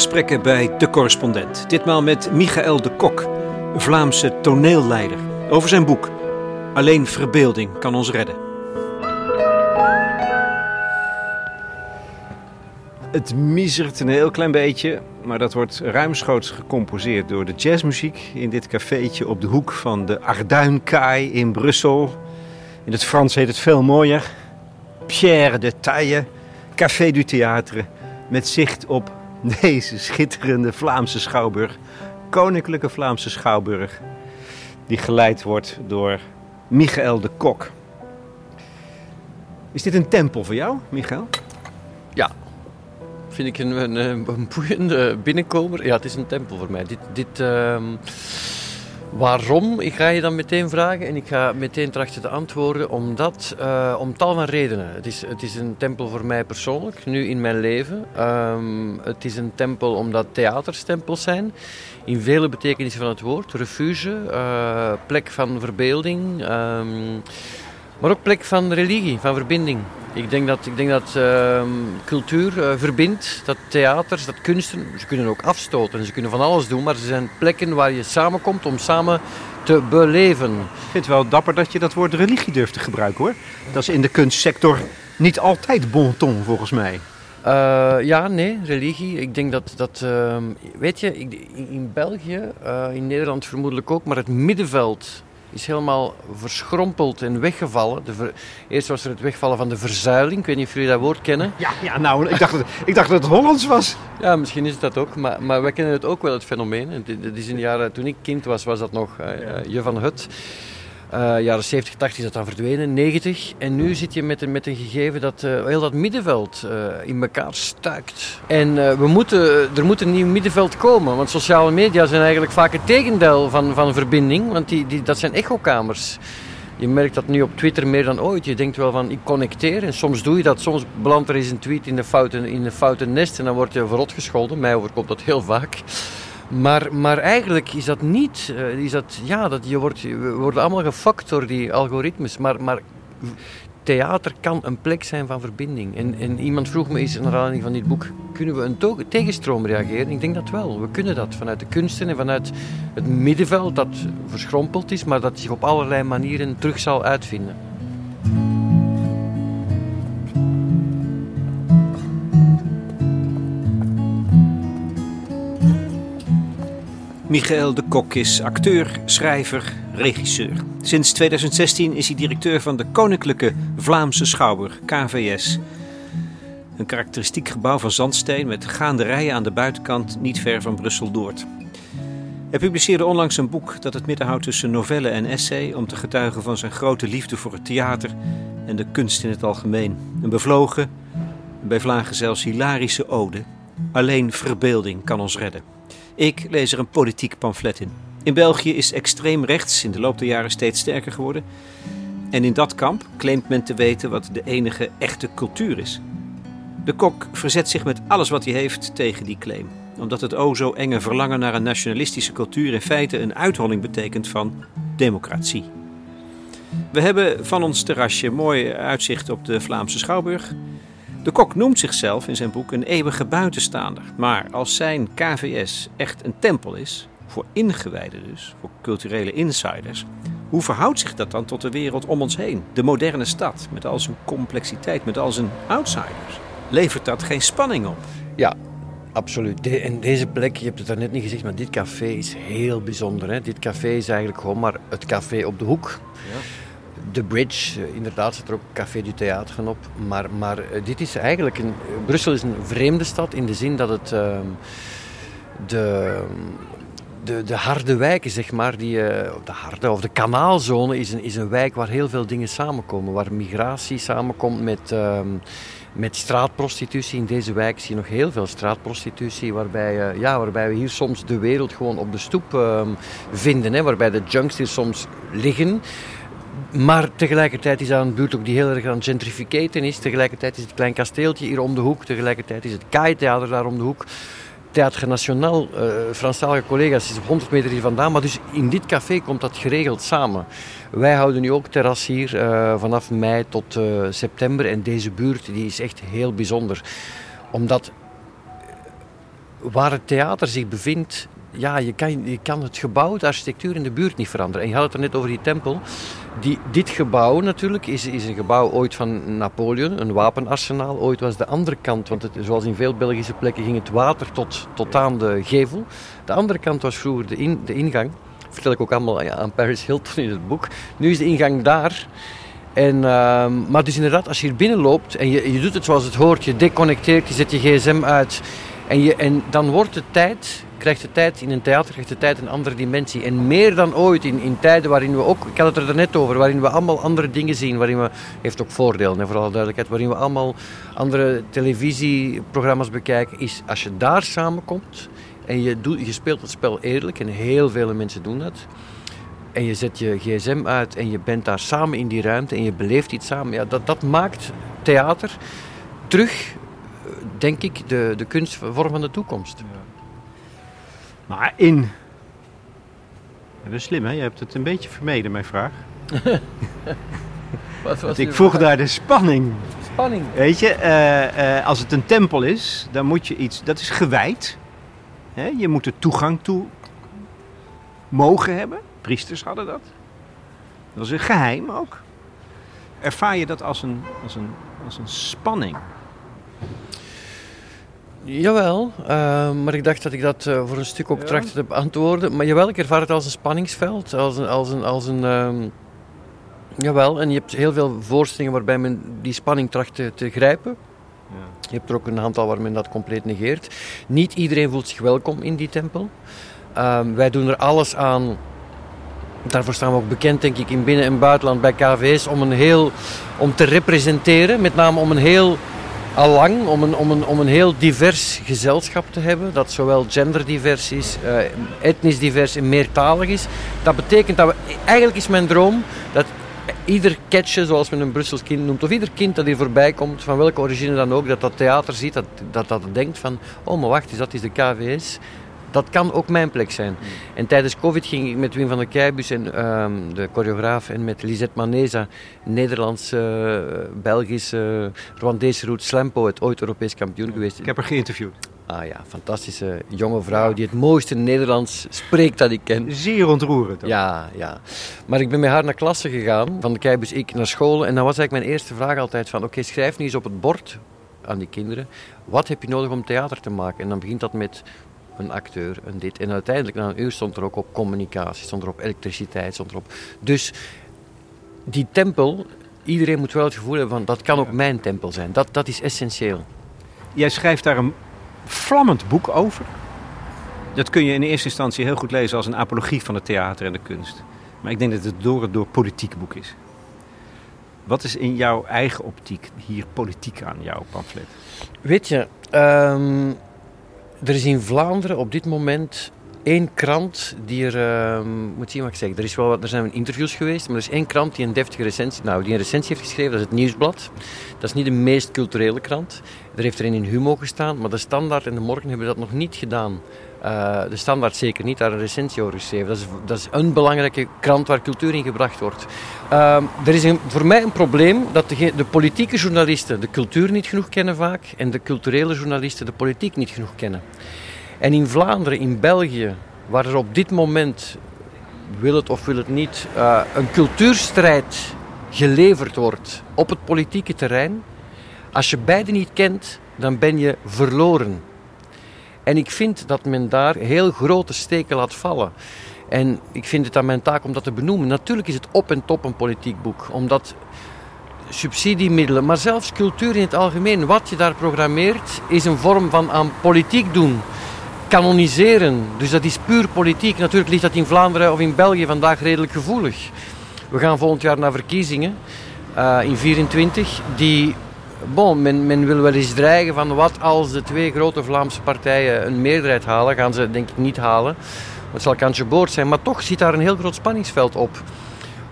gesprekken bij De Correspondent. Ditmaal met Michael de Kok, Vlaamse toneelleider. Over zijn boek Alleen verbeelding kan ons redden. Het miezert een heel klein beetje, maar dat wordt ruimschoots gecomposeerd door de jazzmuziek in dit cafeetje op de hoek van de Arduinkaai in Brussel. In het Frans heet het veel mooier. Pierre de Taille, Café du Théâtre, met zicht op deze schitterende Vlaamse schouwburg, Koninklijke Vlaamse Schouwburg, die geleid wordt door Michael de Kok. Is dit een tempel voor jou, Michael? Ja, vind ik een, een, boeiende binnenkomer. Ja, het is een tempel voor mij. Dit, dit, ehm, waarom? Ik ga je dan meteen vragen en ik ga meteen trachten te antwoorden. Omdat, uh, om tal van redenen. Het is, het is een tempel voor mij persoonlijk, nu in mijn leven. Ehm, het is een tempel omdat theaters tempels zijn. In vele betekenissen van het woord. Refuge, uh, plek van verbeelding. Ehm, maar ook plek van religie, van verbinding. Ik denk dat, ik denk dat uh, cultuur uh, verbindt, dat theaters, dat kunsten, ze kunnen ook afstoten, ze kunnen van alles doen, maar ze zijn plekken waar je samenkomt om samen te beleven. Ik vind het wel dapper dat je dat woord religie durft te gebruiken hoor. Dat is in de kunstsector niet altijd bon ton volgens mij. Uh, ja, nee, religie. Ik denk dat, dat uh, weet je, in België, uh, in Nederland vermoedelijk ook, maar het middenveld is helemaal verschrompeld en weggevallen. De Eerst was er het wegvallen van de verzuiling. Ik weet niet of jullie dat woord kennen. Ja, ja nou, ik dacht, dat, ik dacht dat het Hollands was. Ja, misschien is het dat ook. Maar, maar wij kennen het ook wel, het fenomeen. Dat is in de jaren, toen ik kind was, was dat nog uh, Je van Hut. Uh, jaren 70, 80 is dat dan verdwenen, 90. En nu zit je met een, met een gegeven dat uh, heel dat middenveld uh, in elkaar stuikt. En we moeten, er moet een nieuw middenveld komen. Want sociale media zijn eigenlijk vaak het tegendeel van, van verbinding. Want die, die, dat zijn echokamers. Je merkt dat nu op Twitter meer dan ooit. Je denkt wel van, ik connecteer. En soms doe je dat. Soms belandt er eens een tweet in de foute, in de foute nest. En dan word je verrot gescholden. Mij overkomt dat heel vaak. Maar, maar eigenlijk is dat niet. Uh, is dat, ja, dat je wordt, we worden allemaal gefokt door die algoritmes. Maar, maar theater kan een plek zijn van verbinding. En, en iemand vroeg me eens, naar aanleiding van dit boek, kunnen we een tegenstroom reageren? Ik denk dat wel. We kunnen dat vanuit de kunsten en vanuit het middenveld dat verschrompeld is, maar dat zich op allerlei manieren terug zal uitvinden. Michael de Kok is acteur, schrijver, regisseur. Sinds 2016 is hij directeur van de Koninklijke Vlaamse Schouwburg, KVS. Een karakteristiek gebouw van zandsteen met gaanderijen aan de buitenkant niet ver van Brussel-Doord. Hij publiceerde onlangs een boek dat het midden houdt tussen novelle en essay om te getuigen van zijn grote liefde voor het theater en de kunst in het algemeen. Een bevlogen, bij Vlagen zelfs hilarische ode. Alleen verbeelding kan ons redden. Ik lees er een politiek pamflet in. In België is extreem rechts in de loop der jaren steeds sterker geworden. En in dat kamp claimt men te weten wat de enige echte cultuur is. De kok verzet zich met alles wat hij heeft tegen die claim. Omdat het o zo enge verlangen naar een nationalistische cultuur in feite een uitholling betekent van democratie. We hebben van ons terrasje mooi uitzicht op de Vlaamse Schouwburg. De kok noemt zichzelf in zijn boek een eeuwige buitenstaander. Maar als zijn KVS echt een tempel is, voor ingewijden dus, voor culturele insiders, hoe verhoudt zich dat dan tot de wereld om ons heen? De moderne stad, met al zijn complexiteit, met al zijn outsiders. Levert dat geen spanning op? Ja, absoluut. De, en deze plek, je hebt het daarnet niet gezegd, maar dit café is heel bijzonder. Hè? Dit café is eigenlijk gewoon maar het café op de hoek. Ja. De Bridge, eh, inderdaad zit er ook Café du Theater op. Maar, maar eh, dit is eigenlijk een... Brussel is een vreemde stad in de zin dat het... Uh, de, de, de harde wijken, zeg maar, die, de harde of de kanaalzone is een, is een wijk waar heel veel dingen samenkomen. Waar migratie samenkomt met, uh, met straatprostitutie. In deze wijk zie je nog heel veel straatprostitutie, waarbij, ja, waarbij we hier soms de wereld gewoon op de stoep ehm, vinden. Hè, waarbij de junks hier soms liggen. Maar tegelijkertijd is dat een buurt ook die heel erg aan is. Tegelijkertijd is het klein kasteeltje hier om de hoek. Tegelijkertijd is het Kai-theater daar om de hoek. Theater Nationaal, uh, Franstalige collega's, is op 100 meter hier vandaan. Maar dus in dit café komt dat geregeld samen. Wij houden nu ook terras hier uh, vanaf mei tot uh, september. En deze buurt die is echt heel bijzonder. Omdat waar het theater zich bevindt, ja, je kan, je kan het gebouw, de architectuur in de buurt niet veranderen. En je had het er net over die tempel. Die, dit gebouw natuurlijk is, is een gebouw ooit van Napoleon, een wapenarsenaal. Ooit was de andere kant, want het, zoals in veel Belgische plekken ging het water tot, tot aan de gevel. De andere kant was vroeger de, de ingang. Dat vertel ik ook allemaal aan Paris Hilton in het boek. Nu is de ingang daar. En, uh, maar dus inderdaad, als je hier binnen loopt en je, je doet het zoals het hoort, je deconnecteert, je zet je gsm uit en, je, en dan wordt de tijd krijgt de tijd in een theater krijgt de tijd een andere dimensie. En meer dan ooit in, in tijden waarin we ook, ik had het er net over, waarin we allemaal andere dingen zien, waarin we, heeft ook voordelen, vooral duidelijkheid, waarin we allemaal andere televisieprogramma's bekijken, is als je daar samenkomt en je, doet, je speelt het spel eerlijk, en heel veel mensen doen dat, en je zet je gsm uit en je bent daar samen in die ruimte en je beleeft iets samen, ja, dat, dat maakt theater terug, denk ik, de, de kunstvorm van de toekomst. Maar in. Dat is slim, hè? Je hebt het een beetje vermeden, mijn vraag. Wat was ik vroeg daar de spanning. Spanning. Weet je, uh, uh, als het een tempel is, dan moet je iets. Dat is gewijd. Hè? Je moet er toegang toe mogen hebben. Priesters hadden dat. Dat is een geheim ook. Ervaar je dat als een, als een, als een spanning? Jawel, uh, maar ik dacht dat ik dat uh, voor een stuk ook ja. trachtte te beantwoorden. Maar jawel, ik ervaar het als een spanningsveld, als een... Als een, als een um, jawel, en je hebt heel veel voorstellingen waarbij men die spanning tracht te, te grijpen. Ja. Je hebt er ook een aantal waar men dat compleet negeert. Niet iedereen voelt zich welkom in die tempel. Uh, wij doen er alles aan daarvoor staan we ook bekend, denk ik, in binnen- en buitenland bij KVS, om, een heel, om te representeren. Met name om een heel allang om een, om, een, om een heel divers gezelschap te hebben, dat zowel genderdivers is, uh, etnisch divers en meertalig is. Dat betekent dat we, eigenlijk is mijn droom dat ieder catcher, zoals men een Brussels kind noemt, of ieder kind dat hier voorbij komt, van welke origine dan ook, dat dat theater ziet, dat dat, dat denkt van, oh maar wacht, is dat is de KVS dat kan ook mijn plek zijn. Hmm. En tijdens COVID ging ik met Wim van der Keibus en uh, de choreograaf en met Lisette Maneza, Nederlandse, uh, Belgische, Rwandese route Slampo, het ooit Europees kampioen geweest. Ik heb haar geïnterviewd. Ah ja, fantastische jonge vrouw die het mooiste Nederlands spreekt dat ik ken. Zeer ontroerend. Ja, ja. Maar ik ben met haar naar klasse gegaan, van de Keibus ik naar school. En dan was eigenlijk mijn eerste vraag altijd van, oké, schrijf nu eens op het bord aan die kinderen, wat heb je nodig om theater te maken? En dan begint dat met een acteur, een dit. En uiteindelijk na een uur stond er ook op communicatie, stond er op elektriciteit, stond er op. Dus die tempel, iedereen moet wel het gevoel hebben van dat kan ook mijn tempel zijn. Dat, dat is essentieel. Jij schrijft daar een vlammend boek over. Dat kun je in eerste instantie heel goed lezen als een apologie van het theater en de kunst. Maar ik denk dat het door het door politiek boek is. Wat is in jouw eigen optiek hier politiek aan jouw pamflet? Weet je, um, er is in Vlaanderen op dit moment één krant die er, uh, moet zien wat ik zeg, er, is wel wat, er zijn interviews geweest, maar er is één krant die een deftige recensie, nou, die een recensie heeft geschreven, dat is het Nieuwsblad. Dat is niet de meest culturele krant. Er heeft erin in Humo gestaan, maar de Standaard en de Morgen hebben dat nog niet gedaan. Uh, de Standaard zeker niet, daar een recensie over geschreven. Dat is, dat is een belangrijke krant waar cultuur in gebracht wordt. Uh, er is een, voor mij een probleem dat de, de, politieke journalisten de cultuur niet genoeg kennen vaak en de culturele journalisten de politiek niet genoeg kennen. En in Vlaanderen, in België, waar er op dit moment, wil het of wil het niet, uh, een cultuurstrijd geleverd wordt op het politieke terrein, als je beide niet kent, dan ben je verloren. En ik vind dat men daar heel grote steken laat vallen. En ik vind het aan mijn taak om dat te benoemen. Natuurlijk is het op en top een politiek boek, omdat subsidiemiddelen, maar zelfs cultuur in het algemeen, wat je daar programmeert, is een vorm van aan politiek doen. Kanoniseren, dus dat is puur politiek. Natuurlijk ligt dat in Vlaanderen of in België vandaag redelijk gevoelig. We gaan volgend jaar naar verkiezingen uh, in 24, die Bon, men, men, wil wel eens dreigen van wat als de twee grote Vlaamse partijen een meerderheid halen. Gaan ze denk ik niet halen. Het zal kantje boord zijn. Maar toch zit daar een heel groot spanningsveld op.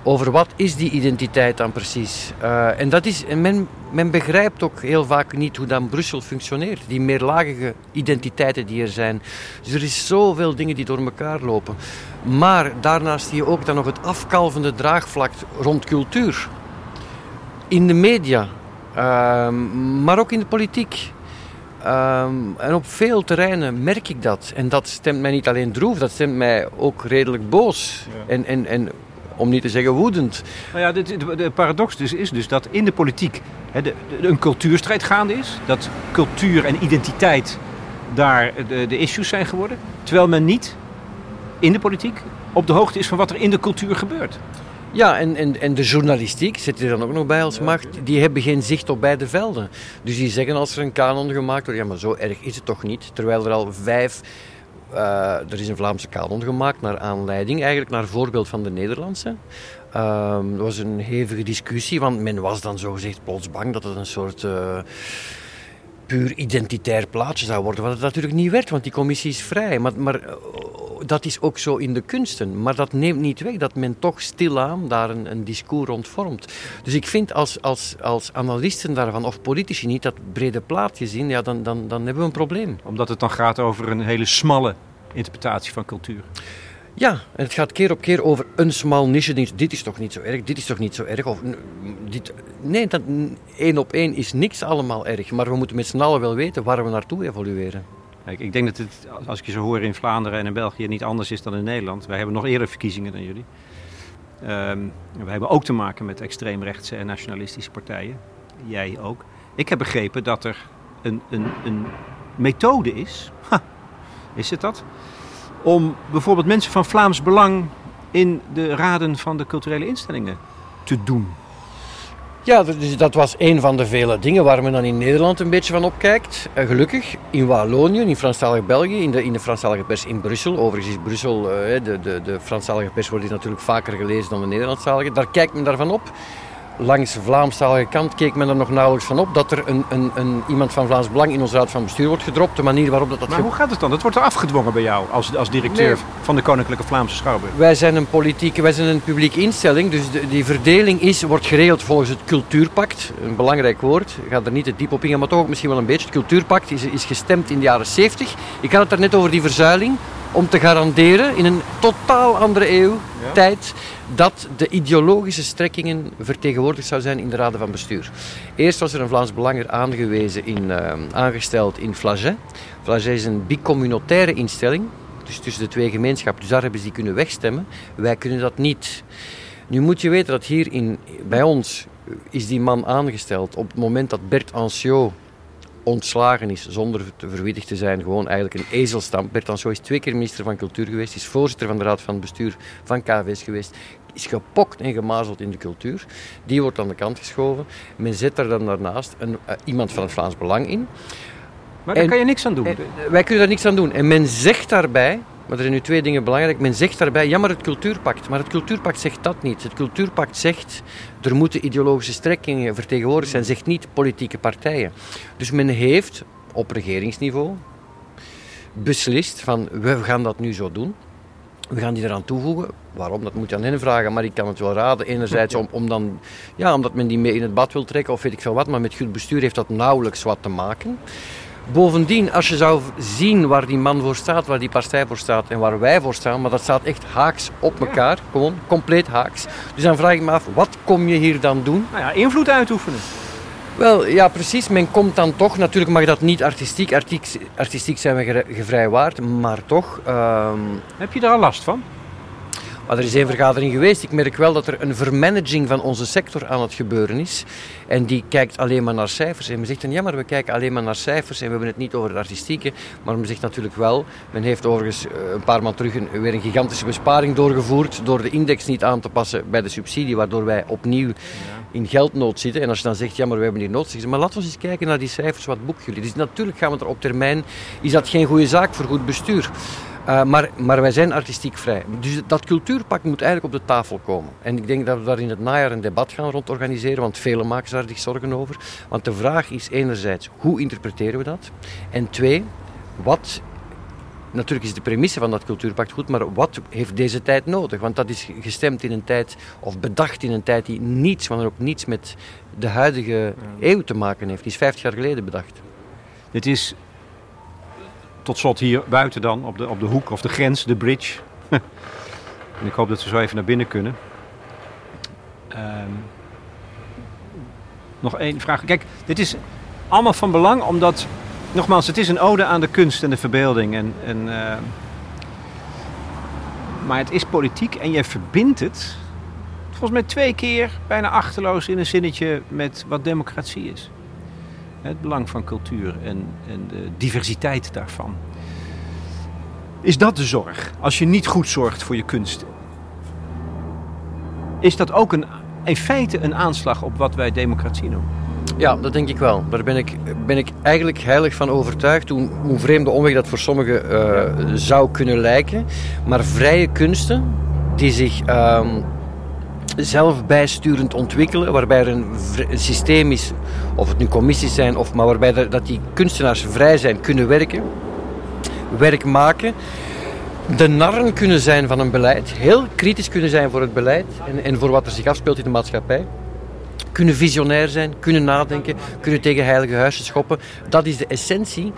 Over wat is die identiteit dan precies? Uh, en dat is, men, men begrijpt ook heel vaak niet hoe dan Brussel functioneert. Die meerlagige identiteiten die er zijn. Dus er is zoveel dingen die door elkaar lopen. Maar daarnaast zie je ook dan nog het afkalvende draagvlak rond cultuur. In de media, Ehm, maar ook in de politiek. Ehm, en op veel terreinen merk ik dat. En dat stemt mij niet alleen droef, dat stemt mij ook redelijk boos. En, en, en om niet te zeggen woedend. Nou ja, de, de, paradox dus is dus dat in de politiek hè, de, een cultuurstrijd gaande is. Dat cultuur en identiteit daar de, de issues zijn geworden. Terwijl men niet in de politiek op de hoogte is van wat er in de cultuur gebeurt. Ja, en, en, en de journalistiek zit er dan ook nog bij als macht. Die hebben geen zicht op beide velden. Dus die zeggen als er een kanon gemaakt wordt, ja maar zo erg is het toch niet. Terwijl er al vijf uh, er is een Vlaamse kanon gemaakt naar aanleiding, eigenlijk naar voorbeeld van de Nederlandse. Uh, er was een hevige discussie, want men was dan zogezegd plots bang dat het een soort uh, puur identitair plaatje zou worden. Wat het natuurlijk niet werd, want die commissie is vrij. Maar, maar dat is ook zo in de kunsten. Maar dat neemt niet weg dat men toch stilaan daar een, een discours rond vormt. Dus ik vind als, als, als analisten daarvan, of politici niet, dat brede plaatje zien, ja, dan, dan, dan hebben we een probleem. Omdat het dan gaat over een hele smalle interpretatie van cultuur. Ja, en het gaat keer op keer over een smal niche. Dit is toch niet zo erg, dit is toch niet zo erg. Of, dit, nee, dat, één op één is niks allemaal erg. Maar we moeten met z'n allen wel weten waar we naartoe evolueren. Kijk, ik denk dat het, als ik je zo hoor in Vlaanderen en in België, niet anders is dan in Nederland. Wij hebben nog eerder verkiezingen dan jullie. Um, we hebben ook te maken met extreemrechtse en nationalistische partijen. Jij ook. Ik heb begrepen dat er een, een, een methode is. Ha, is het dat? Om bijvoorbeeld mensen van Vlaams Belang in de raden van de culturele instellingen te doen. Ja, dat was een van de vele dingen waar men dan in Nederland een beetje van opkijkt. Uh, gelukkig, in Wallonië, in Franstalig België, in de, in de Franstalige pers in Brussel. Overigens is Brussel, uh, de, de, de Franstalige pers wordt natuurlijk vaker gelezen dan de Nederlandstalige. Daar kijkt men daarvan op langs de Vlaamstalige kant keek men er nog nauwelijks van op dat er een, een, een, iemand van Vlaams Belang in onze raad van bestuur wordt gedropt. De manier waarop dat... dat maar hoe gaat het dan? Dat wordt er afgedwongen bij jou als, als directeur van de Koninklijke Vlaamse Schouwburg? Wij zijn een politieke, wij zijn een publieke instelling, dus die verdeling is, wordt geregeld volgens het cultuurpact. Een belangrijk woord, ik ga er niet te diep op ingaan, maar toch ook misschien wel een beetje. Het cultuurpact is, is gestemd in de jaren 70. Ik had het net over die verzuiling om te garanderen in een totaal andere eeuw, tijd, dat de ideologische strekkingen vertegenwoordigd zou zijn in de raden van bestuur. Eerst was er een Vlaams Belanger aangewezen in, uh, aangesteld in Flaget. Flaget is een bicommunautaire instelling, dus tussen de twee gemeenschappen. Dus daar hebben ze die kunnen wegstemmen. Wij kunnen dat niet. Nu moet je weten dat hier in, bij ons is die man aangesteld op het moment dat Bert Anciot ontslagen is zonder te verwittigd te zijn. Gewoon eigenlijk een ezelstam. Bert Anciot is twee keer minister van Cultuur geweest, is voorzitter van de Raad van Bestuur van KVS geweest, is gepokt en gemazeld in de cultuur. Die wordt aan de kant geschoven. Men zet er dan daarnaast een, uh, iemand van het Vlaams Belang in. Maar daar kan je niks aan doen. wij kunnen daar niks aan doen. En men zegt daarbij, maar er zijn nu twee dingen belangrijk. Men zegt daarbij, ja maar het cultuurpact. Maar het cultuurpact zegt dat niet. Het cultuurpact zegt, er moeten ideologische strekkingen vertegenwoordigd zijn. Zegt niet politieke partijen. Dus men heeft op regeringsniveau beslist van, we gaan dat nu zo doen. We gaan die eraan toevoegen. Waarom? Dat moet je aan hen vragen, maar ik kan het wel raden. Enerzijds om, om dan, ja, omdat men die mee in het bad wil trekken of weet ik veel wat, maar met goed bestuur heeft dat nauwelijks wat te maken. Bovendien, als je zou zien waar die man voor staat, waar die partij voor staat en waar wij voor staan, maar dat staat echt haaks op elkaar, gewoon compleet haaks. Dus dan vraag ik me af, wat kom je hier dan doen? Nou ja, invloed uitoefenen. Wel, ja, precies. Men komt dan toch, natuurlijk mag dat niet artistiek. Artistiek, artistiek zijn we gevrijwaard, maar toch. Um... Heb je daar al last van? Maar er is één vergadering geweest. Ik merk wel dat er een vermanaging van onze sector aan het gebeuren is. En die kijkt alleen maar naar cijfers. En men zegt dan, ja, maar we kijken alleen maar naar cijfers en we hebben het niet over het artistieke. Maar men zegt natuurlijk wel, men heeft overigens eh, een paar maanden terug weer een gigantische besparing doorgevoerd door de index niet aan te passen bij de subsidie, waardoor wij opnieuw in geldnood zitten. En als je dan zegt, ja, maar we hebben hier nood, maar laten we eens kijken naar die cijfers, wat boek jullie. Dus natuurlijk gaan we er op termijn, is dat geen goede zaak voor goed bestuur. Uh, maar, maar wij zijn artistiek vrij. Dus dat cultuurpak moet eigenlijk op de tafel komen. En ik denk dat we daar in het najaar een debat gaan rond organiseren, want velen maken daar zich zorgen over. Want de vraag is enerzijds, hoe interpreteren we dat? En twee, wat Natuurlijk is de premisse van dat cultuurpact goed, maar wat heeft deze tijd nodig? Want dat is gestemd in een tijd, of bedacht in een tijd die niets, maar ook niets met de huidige eeuw te maken heeft. Die is 50 jaar geleden bedacht. Dit is tot slot hier buiten dan, op de, op de hoek of de grens, de bridge. en ik hoop dat we zo even naar binnen kunnen. Um, nog één vraag. Kijk, dit is allemaal van belang omdat Nogmaals, het is een ode aan de kunst en de verbeelding. En, en, uh, maar het is politiek en jij verbindt het volgens mij twee keer bijna achterloos in een zinnetje met wat democratie is. Het belang van cultuur en, en de diversiteit daarvan. Is dat de zorg? Als je niet goed zorgt voor je kunst. Is dat ook een, in feite een aanslag op wat wij democratie noemen? Ja, dat denk ik wel. Daar ben ik, ben ik eigenlijk heilig van overtuigd. Hoe, hoe vreemde omweg dat voor sommigen uh, zou kunnen lijken. Maar vrije kunsten die zich uh, zelf bijsturend ontwikkelen, waarbij er een, een, systeem is, of het nu commissies zijn, of, maar waarbij dat die kunstenaars vrij zijn, kunnen werken, werk maken de narren kunnen zijn van een beleid, heel kritisch kunnen zijn voor het beleid en, en voor wat er zich afspeelt in de maatschappij kunnen visionair zijn, kunnen nadenken, kunnen tegen heilige huisjes schoppen. Dat is de essentie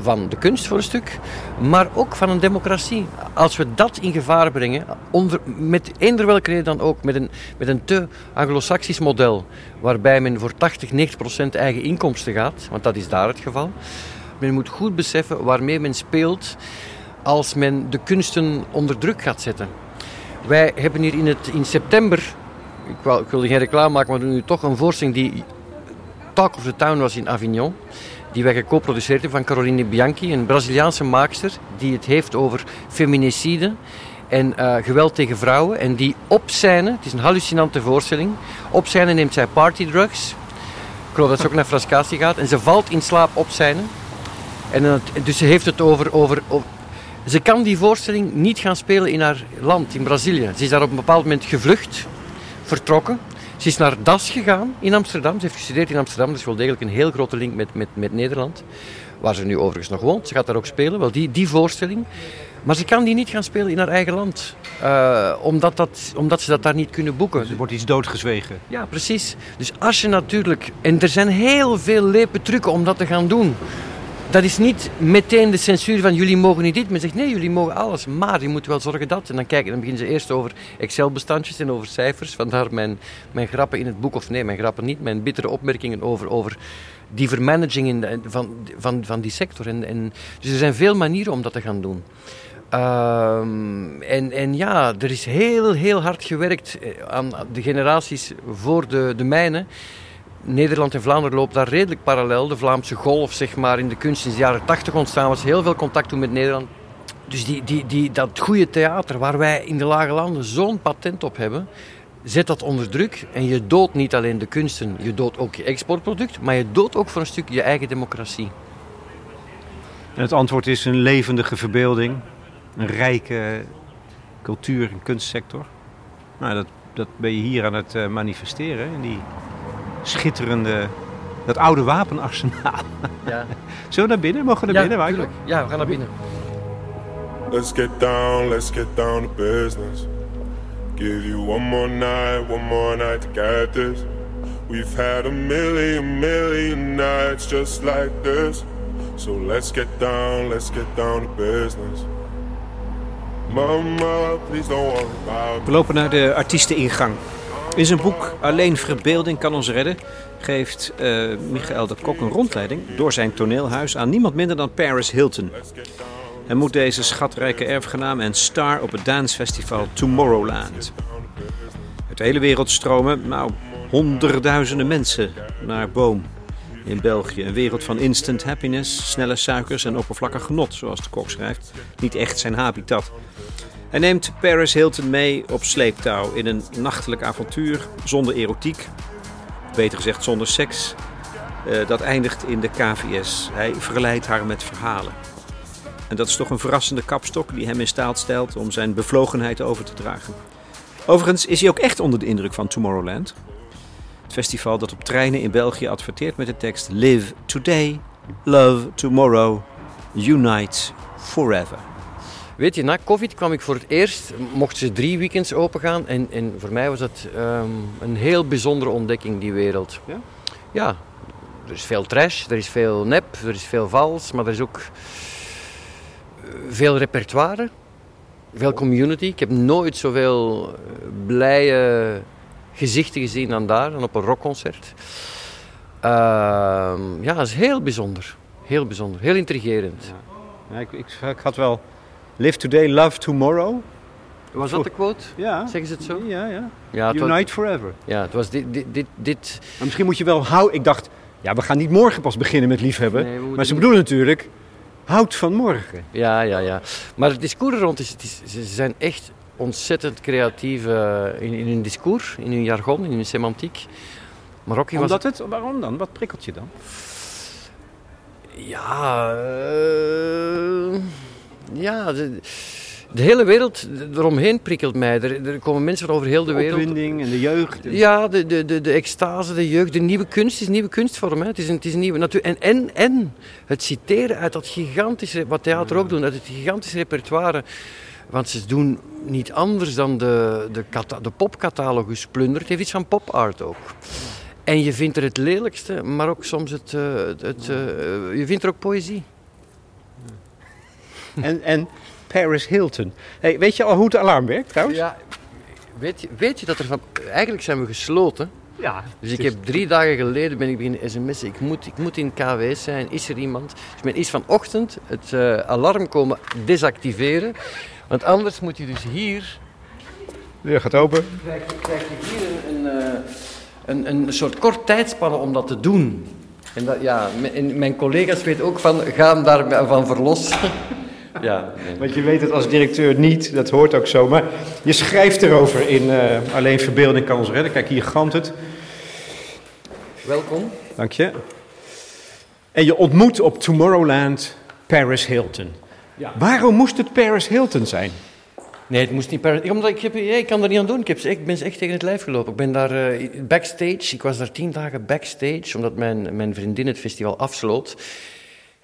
van de kunst voor een stuk, maar ook van een democratie. Als we dat in gevaar brengen, onder, met eender welke reden dan ook, met een, met een te anglo-saxisch model, waarbij men voor 80, 90 procent eigen inkomsten gaat, want dat is daar het geval. Men moet goed beseffen waarmee men speelt als men de kunsten onder druk gaat zetten. Wij hebben hier in, het, in september ik, wil, geen reclame maken, maar we doen nu toch een voorstelling die Talk of the Town was in Avignon. Die wij geco-produceerd hebben van Caroline Bianchi, een Braziliaanse maakster die het heeft over feminicide en uh, geweld tegen vrouwen. En die op scène, het is een hallucinante voorstelling, op scène neemt zij partydrugs. Ik geloof dat ze ook naar Frascati gaat. En ze valt in slaap op scène. En, dus ze heeft het over, over ze kan die voorstelling niet gaan spelen in haar land, in Brazilië. Ze is daar op een bepaald moment gevlucht vertrokken. Ze is naar DAS gegaan in Amsterdam. Ze heeft gestudeerd in Amsterdam, dus wel degelijk een heel grote link met, met, met Nederland. Waar ze nu overigens nog woont. Ze gaat daar ook spelen, wel die, die voorstelling. Maar ze kan die niet gaan spelen in haar eigen land. Uh, omdat, dat, omdat ze dat daar niet kunnen boeken. Dus er wordt iets doodgezwegen. Ja, precies. Dus als je natuurlijk... En er zijn heel veel lepe trucken om dat te gaan doen. Dat is niet meteen de censuur van jullie mogen niet dit. Men zegt nee, jullie mogen alles. Maar je moet wel zorgen dat. En dan, kijken, dan beginnen ze eerst over Excel-bestandjes en over cijfers. Vandaar mijn, mijn grappen in het boek. Of nee, mijn grappen niet. Mijn bittere opmerkingen over, over die vermanaging in van, van, van die sector. En, en, dus er zijn veel manieren om dat te gaan doen. Um, en, en ja, er is heel, heel hard gewerkt eh, aan de generaties voor de, de mijne. Nederland en Vlaanderen lopen daar redelijk parallel. De Vlaamse golf, zeg maar, in de kunst in de jaren 80 ontstaan was. Heel veel contact toen met Nederland. Dus die, die, die, dat goede theater waar wij in de lage landen zo'n patent op hebben, zet dat onder druk. En je doodt niet alleen de kunsten, je doodt ook je exportproduct, maar je doodt ook voor een stuk je eigen democratie. En het antwoord is een levendige verbeelding, een rijke cultuur- en kunstsector. Nou, dat, dat ben je hier aan het eh, manifesteren in die schitterende, dat oude wapenarsenaal. Ja. Zullen we naar binnen? Mogen we naar binnen? Ja, ja, we gaan naar binnen. Let's get down, let's get down to business. Give you one more night, one more night to get this. We've had a million, million nights just like this. So let's get down, let's get down to business. Mama, please don't worry about We lopen naar de artiesteningang. In zijn boek Alleen verbeelding kan ons redden geeft uh, Michael de Kok een rondleiding door zijn toneelhuis aan niemand minder dan Paris Hilton. Hij moet deze schatrijke erfgenaam en star op het dansfestival Tomorrowland. Uit de hele wereld stromen nou, honderdduizenden mensen naar Boom in België. Een wereld van instant happiness, snelle suikers en oppervlakkig genot, zoals de kok schrijft. Niet echt zijn habitat. Hij neemt Paris Hilton mee op sleeptouw in een nachtelijk avontuur zonder erotiek, beter gezegd zonder seks. Uh, dat eindigt in de KVS. Hij verleidt haar met verhalen. En dat is toch een verrassende kapstok die hem in staat stelt om zijn bevlogenheid over te dragen. Overigens is hij ook echt onder de indruk van Tomorrowland. Het festival dat op treinen in België adverteert met de tekst Live Today, Love Tomorrow, Unite Forever. Weet je, na COVID kwam ik voor het eerst, mochten ze drie weekends open gaan. En, en voor mij was dat um, een heel bijzondere ontdekking, die wereld. Ja? ja, er is veel trash, er is veel nep, er is veel vals, maar er is ook eh, veel repertoire, veel community. Ik heb nooit zoveel eh, blije gezichten gezien dan daar, dan op een rockconcert. Uh, ja, dat is heel bijzonder Heel bijzonder, heel intrigerend. Ja, ik, ik, ik had wel Live Today, Love Tomorrow. Was dat de quote? Ja. Zeggen ze het zo? Ja, ja. Ja, was, Unite Forever. ja, het was dit, dit, dit, dit Maar misschien moet je wel houden. Ik dacht, ja, we gaan niet morgen pas beginnen met liefhebben. Nee, maar ze bedoelen natuurlijk, houd van morgen. Ja, ja, ja. Maar het discours rond is, het is ze zijn echt ontzettend creatief eh, in, in hun discours, in hun jargon, in hun semantiek. Was... Omdat het, waarom dan? Wat prikkelt je dan? Ja, eh, ja de, de hele wereld eromheen prikkelt mij. Er, er komen mensen van over heel de wereld. Opwinding en de jeugd. Ja, de, de, de, de extase, de jeugd, de nieuwe kunst het is een nieuwe kunstvorm. Hè. Het, is een, het is een nieuwe natuur. En, en, en het citeren uit dat gigantische, wat theater ook doet, uit het gigantische repertoire. Want ze doen niet anders dan de, de, cata- de popcatalogus plunderen. Het heeft iets van pop-art ook. En je vindt er het lelijkste, maar ook soms het... eh, het, het, eh, je vindt er ook poëzie. En, en Paris Hilton. Hey, weet je al hoe het alarm werkt trouwens? Ja, weet, je, weet je dat er van... Eigenlijk zijn we gesloten. Ja. Dus ik heb drie dagen geleden ben ik beginnen sms'en. Ik moet, ik moet in KW zijn. Is er iemand? Dus men is vanochtend het eh, alarm komen desactiveren. Want anders moet je dus hier... De deur gaat open. Krijg je, krijg je hier een, een, eh, een, een soort kort tijdspanne om dat te doen. En dat, ja, mijn collega's weten ook van, ga hem daarvan verlossen. ja, nee. Want je weet het als directeur niet, dat hoort ook zo. Maar je schrijft erover in eh, Alleen Verbeelding kan ons redden. Kijk, hier gant het. Welkom. Dank je. En je ontmoet op Tomorrowland Paris Hilton. Ja. Waarom moest het Paris Hilton zijn? Nee, het moest niet. Omdat ik, heb, ja, ik kan er niet aan doen. Ik, heb, ik ben ze echt tegen het lijf gelopen. Ik ben daar eh, backstage. Ik was daar tien dagen backstage, omdat mijn, mijn vriendin het festival afsloot.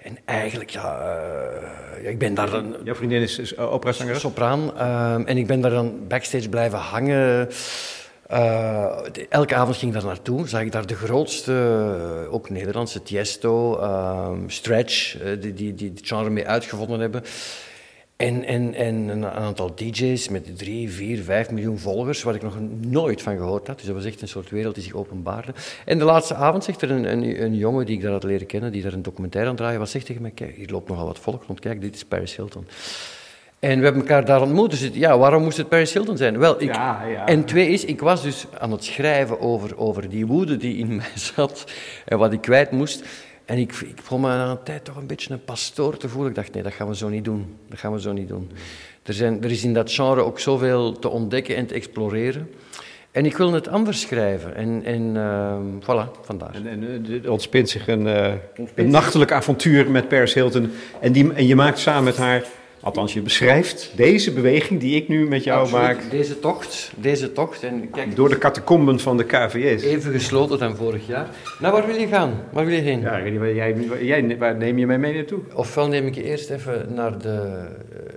En eigenlijk, ja... eh, ja, ik ben daar dan... Jouw vriendin is, is operazangeres? Sopraan. ehm, en ik ben daar dan backstage blijven hangen. Eh, de- elke avond ging ik daar naartoe. Zag ik daar de grootste, eh, ook Nederlandse, Tiesto, ehm, Stretch, eh, die, die, die het genre mee uitgevonden hebben. En, en, en een aantal DJ's met drie, vier, vijf miljoen volgers, waar ik nog nooit van gehoord had. Dus dat was echt een soort wereld die zich openbaarde. En de laatste avond zegt er een, een, een jongen die ik daar had leren kennen, die daar een documentaire aan het draaien was, zegt tegen mij, kijk, hier loopt nogal wat volk rond, kijk, dit is Paris Hilton. En we hebben elkaar daar ontmoet. Dus het- ja, waarom moest het Paris Hilton zijn? Wel, ik, Ja, ja. En twee is, ik was dus aan het schrijven over, over die woede die in mij zat en wat ik kwijt moest. En ik, ik begon me aan een tijd toch een beetje een pastoor te voelen. Ik dacht, nee, dat gaan we zo niet doen. Dat gaan we zo niet doen. Er, zijn, er is in dat genre ook zoveel te ontdekken en te exploreren. En ik wil het anders schrijven. En, en ehm, voilà, vandaar. En, en eh, er ontspint zich een, eh, een nachtelijk avontuur met Paris Hilton. En, die, en je maakt samen met haar, althans je beschrijft deze beweging die ik nu met jou Absoluut. maak... Deze tocht, deze tocht. En kijk, door de catacomben van de KVS. even gesloten dan vorig jaar. Nou, waar wil je gaan? Waar wil je heen? Ja, ik weet niet, waar jij, jij, waar neem je mij mee naartoe? Ofwel neem ik je eerst even naar de...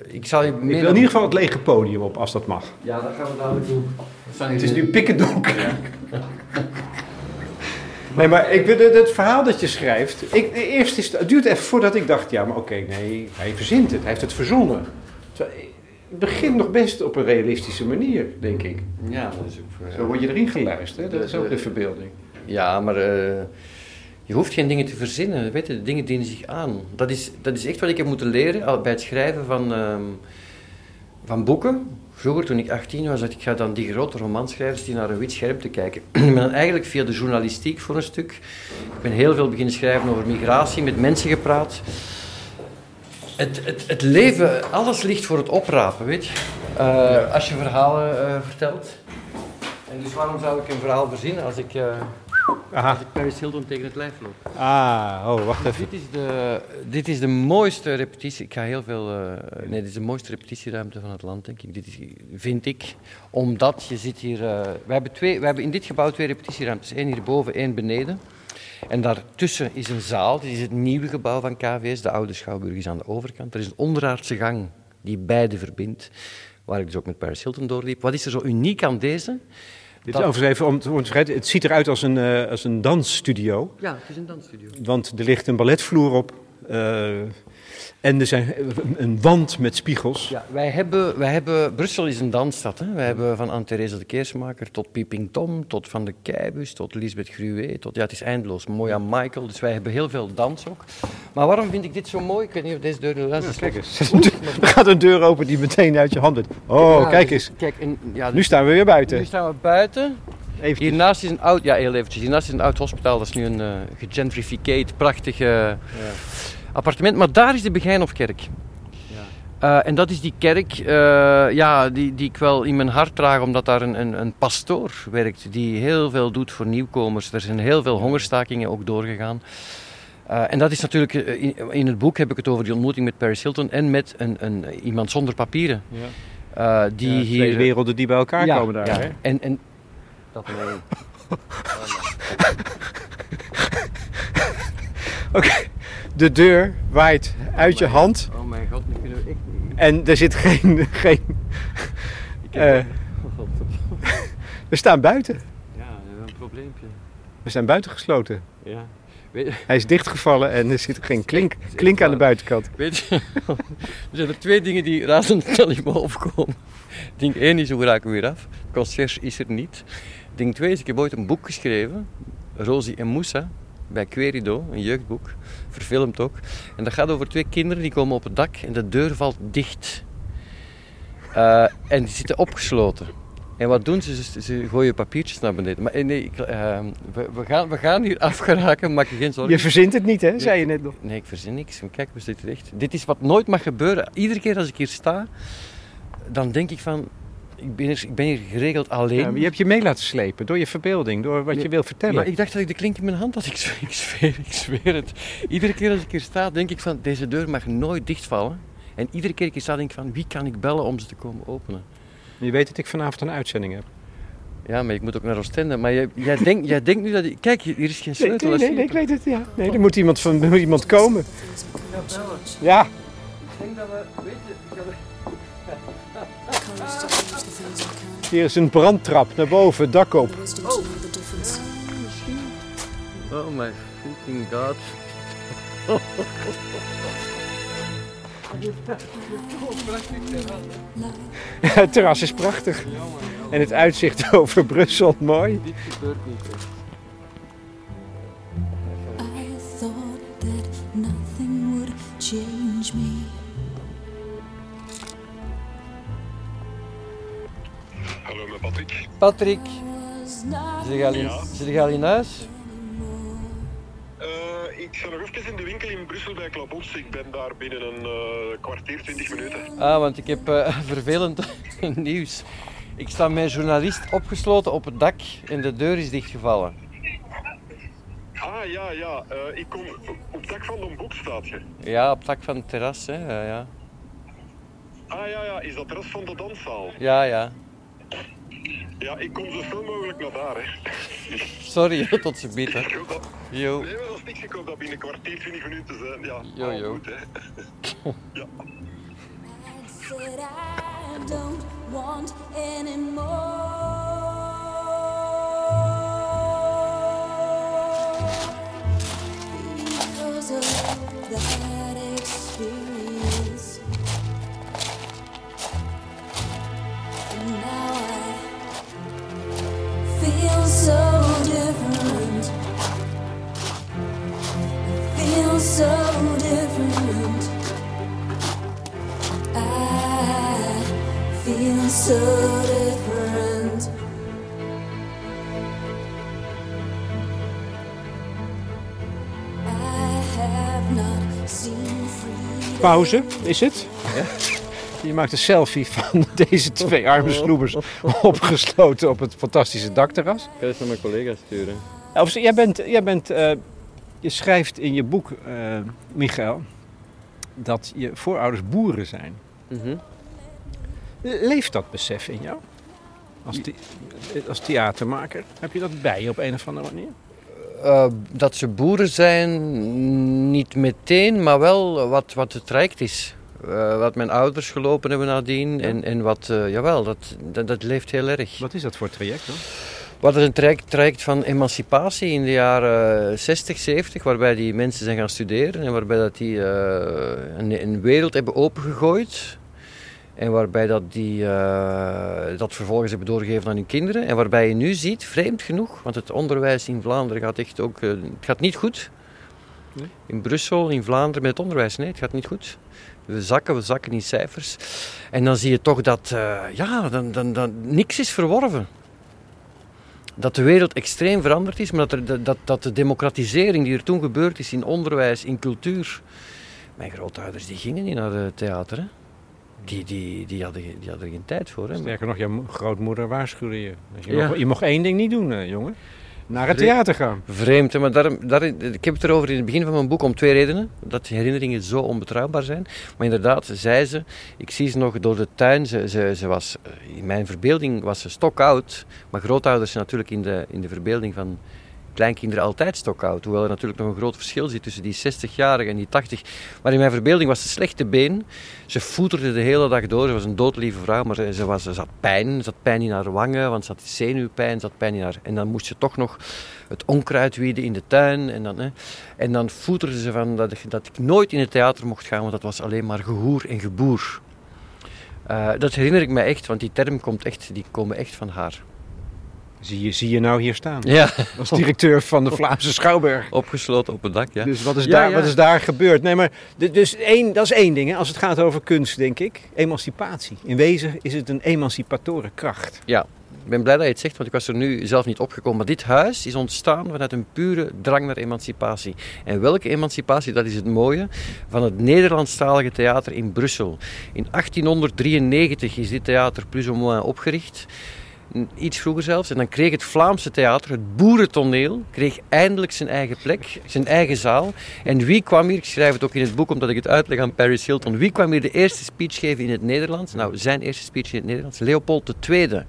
eh, ik zal je Ik wil in ieder geval het lege podium op, als dat mag. Ja, dat gaan we dadelijk doen. Het is nu pikkendonker. Nee, maar ik, het, het verhaal dat je schrijft... Ik, eerst is, het duurt even voordat ik dacht... Ja, maar oké, nee, hij verzint het. Hij heeft het verzonnen. Het begint nog best op een realistische manier, denk ik. Ja, dat is ook... voor- Zo word je erin geluisterd. hè? Dat is ook De- de verbeelding. Ja, maar eh, je hoeft geen dingen te verzinnen. Weet je, de dingen dienen zich aan. Dat is, dat is echt wat ik heb moeten leren bij het schrijven van, ehm, van boeken. Vroeger, toen ik 18 was, dacht ik, ga dan die grote romanschrijvers die naar een wit scherm te kijken. ben dan eigenlijk via de journalistiek voor een stuk. Ik ben heel veel beginnen schrijven over migratie, met mensen gepraat. Het, het, het leven, alles ligt voor het oprapen, weet je. Eh, als je verhalen eh, vertelt. En dus waarom zou ik een verhaal verzinnen als ik... eh, Aha. als ik Paris Hilton tegen het lijf loop. Ah, oh, wacht even. Dit is, de, dit is de mooiste repetitie. Ik ga heel veel. eh, nee, dit is de mooiste repetitieruimte van het land, denk ik. Dit is, vind ik. Omdat je zit hier. eh, we, hebben twee, we hebben in dit gebouw twee repetitieruimtes. één hierboven, één beneden. En daartussen is een zaal. Dit is het nieuwe gebouw van KVS. De oude Schouwburg is aan de overkant. Er is een onderaardse gang die beide verbindt. Waar ik dus ook met Paris Hilton doorliep. Wat is er zo uniek aan deze? Dit Dat- is overigens even om te omschrijven. Het ziet eruit als een, eh, als een dansstudio. Ja, het is een dansstudio. Want er ligt een balletvloer op. Eh, en er zijn een wand met spiegels. Ja, wij hebben, wij hebben, Brussel is een dansstad. Hè? Wij hebben van Anne-Therese de Keersmaker tot Pieping Tom, tot Van de Keibus, tot Lisbeth Gruwe, tot, ja, het is eindeloos. Mooi aan Michael, dus wij hebben heel veel dans ook. Maar waarom vind ik dit zo mooi? Ik weet niet of deze deur nu is. Kijk eens, er gaat een deur open die meteen uit je hand doet. Oh, Ja, kijk dus- eens. Kijk, en, ja, Nu staan we weer buiten. nu staan we buiten. Even Hiernaast is een oud, ja heel eventjes, hiernaast is een oud hospitaal. Dat is nu een eh gegentrificate, prachtig eh, appartement. Maar daar is de Begijnhofkerk. Eh, en dat is die kerk eh, ja, die, die ik wel in mijn hart draag, omdat daar een, een, een pastoor werkt die heel veel doet voor nieuwkomers. Er zijn heel veel hongerstakingen ook doorgegaan. Eh, en dat is natuurlijk, in, in het boek heb ik het over die ontmoeting met Paris Hilton en met een, een, iemand zonder papieren. Ja. die Ja, hier. twee werelden die bij elkaar Ja, komen daar. ja. Hè? En, en dat. Oké, de deur waait uit je hand Oh mijn god, nu kunnen we echt niet. en er zit geen... geen Ik heb- eh, we staan buiten. ja, we hebben een probleempje. We zijn buitengesloten. Ja. Weet, Hij is dichtgevallen en er zit geen klink, klink aan de buitenkant. weet je, er zijn er twee dingen die razendsnel in me opkomen. Ding 1 is hoe raken we weer af? De concierge is er niet. Ding 2 is, ik heb ooit een boek geschreven, Rosie en Moussa, bij Querido, een jeugdboek, verfilmd ook. En dat gaat over twee kinderen die komen op het dak en de deur valt dicht. Eh, en die zitten opgesloten. En wat doen ze? Ze, ze gooien papiertjes naar beneden. Maar eh, nee, ik, eh, we, we, gaan, we gaan hier afgeraken, maak je geen zorgen. Je verzint het niet, hè? Zei je net nog. Nee, ik verzin niks. Kijk, we zitten recht. Dit is wat nooit mag gebeuren. Iedere keer als ik hier sta, dan denk ik van... Ik ben hier, ik ben hier geregeld alleen. Ja, je hebt je mee laten slepen door je verbeelding, door wat je wil vertellen. Maar ik dacht dat ik de klink in mijn hand had. Ik zweer, ik, zweer, ik zweer het. Iedere keer als ik hier sta, denk ik van... Deze deur mag nooit dichtvallen. En iedere keer dat ik hier sta, denk ik van... Wie kan ik bellen om ze te komen openen? Je weet dat ik vanavond een uitzending heb. Ja, maar ik moet ook naar Oostende. Maar jij, jij, denkt, jij denkt nu dat... ik- Kijk, hier is geen sleutel. nee, nee, nee, ik weet het, ja. Nee, er moet iemand, van, er moet iemand komen. Ja? Ik denk dat we... Weet je, ik had- hier is een brandtrap naar boven, dak op. Oh my freaking god. Het terras is prachtig. En het uitzicht over Brussel, mooi. Dit gebeurt niet. Patrick. Patrick, zit je al in, zit je al in huis? Eh, ik sta nog even in de winkel in Brussel bij Klabons. Ik ben daar binnen een eh, kwartier, twintig minuten. Ah, want ik heb eh, vervelend nieuws. Ik sta met een journalist opgesloten op het dak en de deur is dichtgevallen. Ah ja, ja. eh, ik kom op het dak van de boek staat je. Ja, op het dak van het terras, hè. Ja, ja. Ah ja, ja. Is dat rest van de danszaal? Ja, ja. Ja, ik kom zo snel mogelijk naar daar. Hè. Sorry, tot ze biedt, hè. Ik hoop dat... Yo. Nee, maar dat is niks. Ik hoop dat binnen een kwartier, twintig minuten zijn. Ja, Yo, yo. goed, hè. ja. said I don't want anymore. Because of that experience. So different. I have not seen freedom. Pauze, is het? Je maakt een selfie van deze twee arme sloebers opgesloten op het fantastische dakterras. Ik ga eens naar mijn collega sturen. Of, jij bent, jij bent eh, je schrijft in je boek, eh, Michael, dat je voorouders boeren zijn. Mhm. Leeft dat besef in jou? Als, the- als theatermaker, heb je dat bij je op een of andere manier? Eh, dat ze boeren zijn, niet meteen, maar wel wat, wat het traject is. Eh, wat mijn ouders gelopen hebben nadien. En, en wat, eh, jawel, dat, dat, dat leeft heel erg. Wat is dat voor traject dan? Wat is een traject, traject van emancipatie in de jaren 60, 70, waarbij die mensen zijn gaan studeren en waarbij dat die eh, een, een wereld hebben opengegooid. En waarbij dat die eh, dat vervolgens hebben doorgegeven aan hun kinderen. En waarbij je nu ziet, vreemd genoeg, want het onderwijs in Vlaanderen gaat echt ook... eh, het gaat niet goed. Nee? In Brussel, in Vlaanderen met het onderwijs, nee, het gaat niet goed. We zakken, we zakken in cijfers. En dan zie je toch dat, eh, ja, dan, dan, dan, niks is verworven. Dat de wereld extreem veranderd is, maar dat, er, dat, dat de democratisering die er toen gebeurd is in onderwijs, in cultuur... Mijn grootouders die gingen niet naar het theater, hè. Die, die, die, hadden, die hadden er geen tijd voor. Hè. Sterker nog, jouw grootmoeder waarschuwde je. Je, Ja. mocht, je mocht één ding niet doen, eh, jongen. Naar het Vreemd. theater gaan. Vreemd, hè, maar daarom, daarin, ik heb het erover in het begin van mijn boek om twee redenen. Dat herinneringen zo onbetrouwbaar zijn. Maar inderdaad, zei ze, ik zie ze nog door de tuin. Ze, ze, ze was, eh, in mijn verbeelding was ze stokoud. Maar grootouders zijn natuurlijk in de, in de verbeelding van kleinkinderen altijd stokoud. Hoewel er natuurlijk nog een groot verschil zit tussen die 60-jarige en die 80. Maar in mijn verbeelding was ze slechte been. Ze voeterde de hele dag door. Ze was een doodlieve vrouw, maar ze, was, ze had pijn. Ze had pijn in haar wangen, want ze had zenuwpijn. Ze had pijn in haar... En dan moest ze toch nog het onkruid wieden in de tuin. En dan, hè. En dan voeterde ze van dat ik, dat ik nooit in het theater mocht gaan, want dat was alleen maar gehoer en geboer. Eh, dat herinner ik me echt, want die term komt echt, die komen echt van haar. Zie je, zie je nou hier staan. Ja, Als directeur van de Vlaamse Schouwburg. opgesloten op het dak, ja. Dus wat is, Ja, daar, ja. wat is daar gebeurd? Nee, maar dus één, dat is één ding. Hè, als het gaat over kunst, denk ik. Emancipatie. In wezen is het een emancipatoren kracht. Ja, ik ben blij dat je het zegt, want ik was er nu zelf niet opgekomen. Maar dit huis is ontstaan vanuit een pure drang naar emancipatie. En welke emancipatie, dat is het mooie, van het Nederlandstalige theater in Brussel. In 1893 is dit theater plus ou moins opgericht. Iets vroeger zelfs. En dan kreeg het Vlaamse theater, het boerentoneel, kreeg eindelijk zijn eigen plek, zijn eigen zaal. En wie kwam hier, ik schrijf het ook in het boek omdat ik het uitleg aan Paris Hilton, wie kwam hier de eerste speech geven in het Nederlands? Nou, zijn eerste speech in het Nederlands, Leopold II.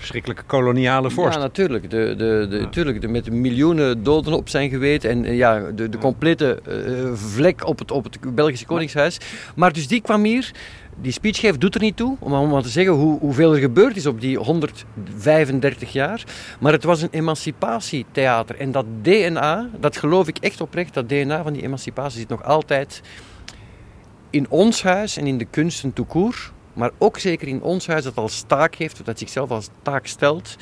Verschrikkelijke koloniale vorst. Ja, natuurlijk. De, de, de, tuurlijk de, met miljoenen doden op zijn geweten. En eh, ja, de, de complete eh, vlek op het, op het Belgische Koningshuis. Maar dus die kwam hier. Die speech geeft doet er niet toe, om, maar te zeggen hoe, hoeveel er gebeurd is op die 135 jaar. Maar het was een emancipatietheater. En dat DNA, dat geloof ik echt oprecht, dat DNA van die emancipatie zit nog altijd in ons huis en in de kunsten court. Maar ook zeker in ons huis dat als taak heeft, dat zichzelf als taak stelt,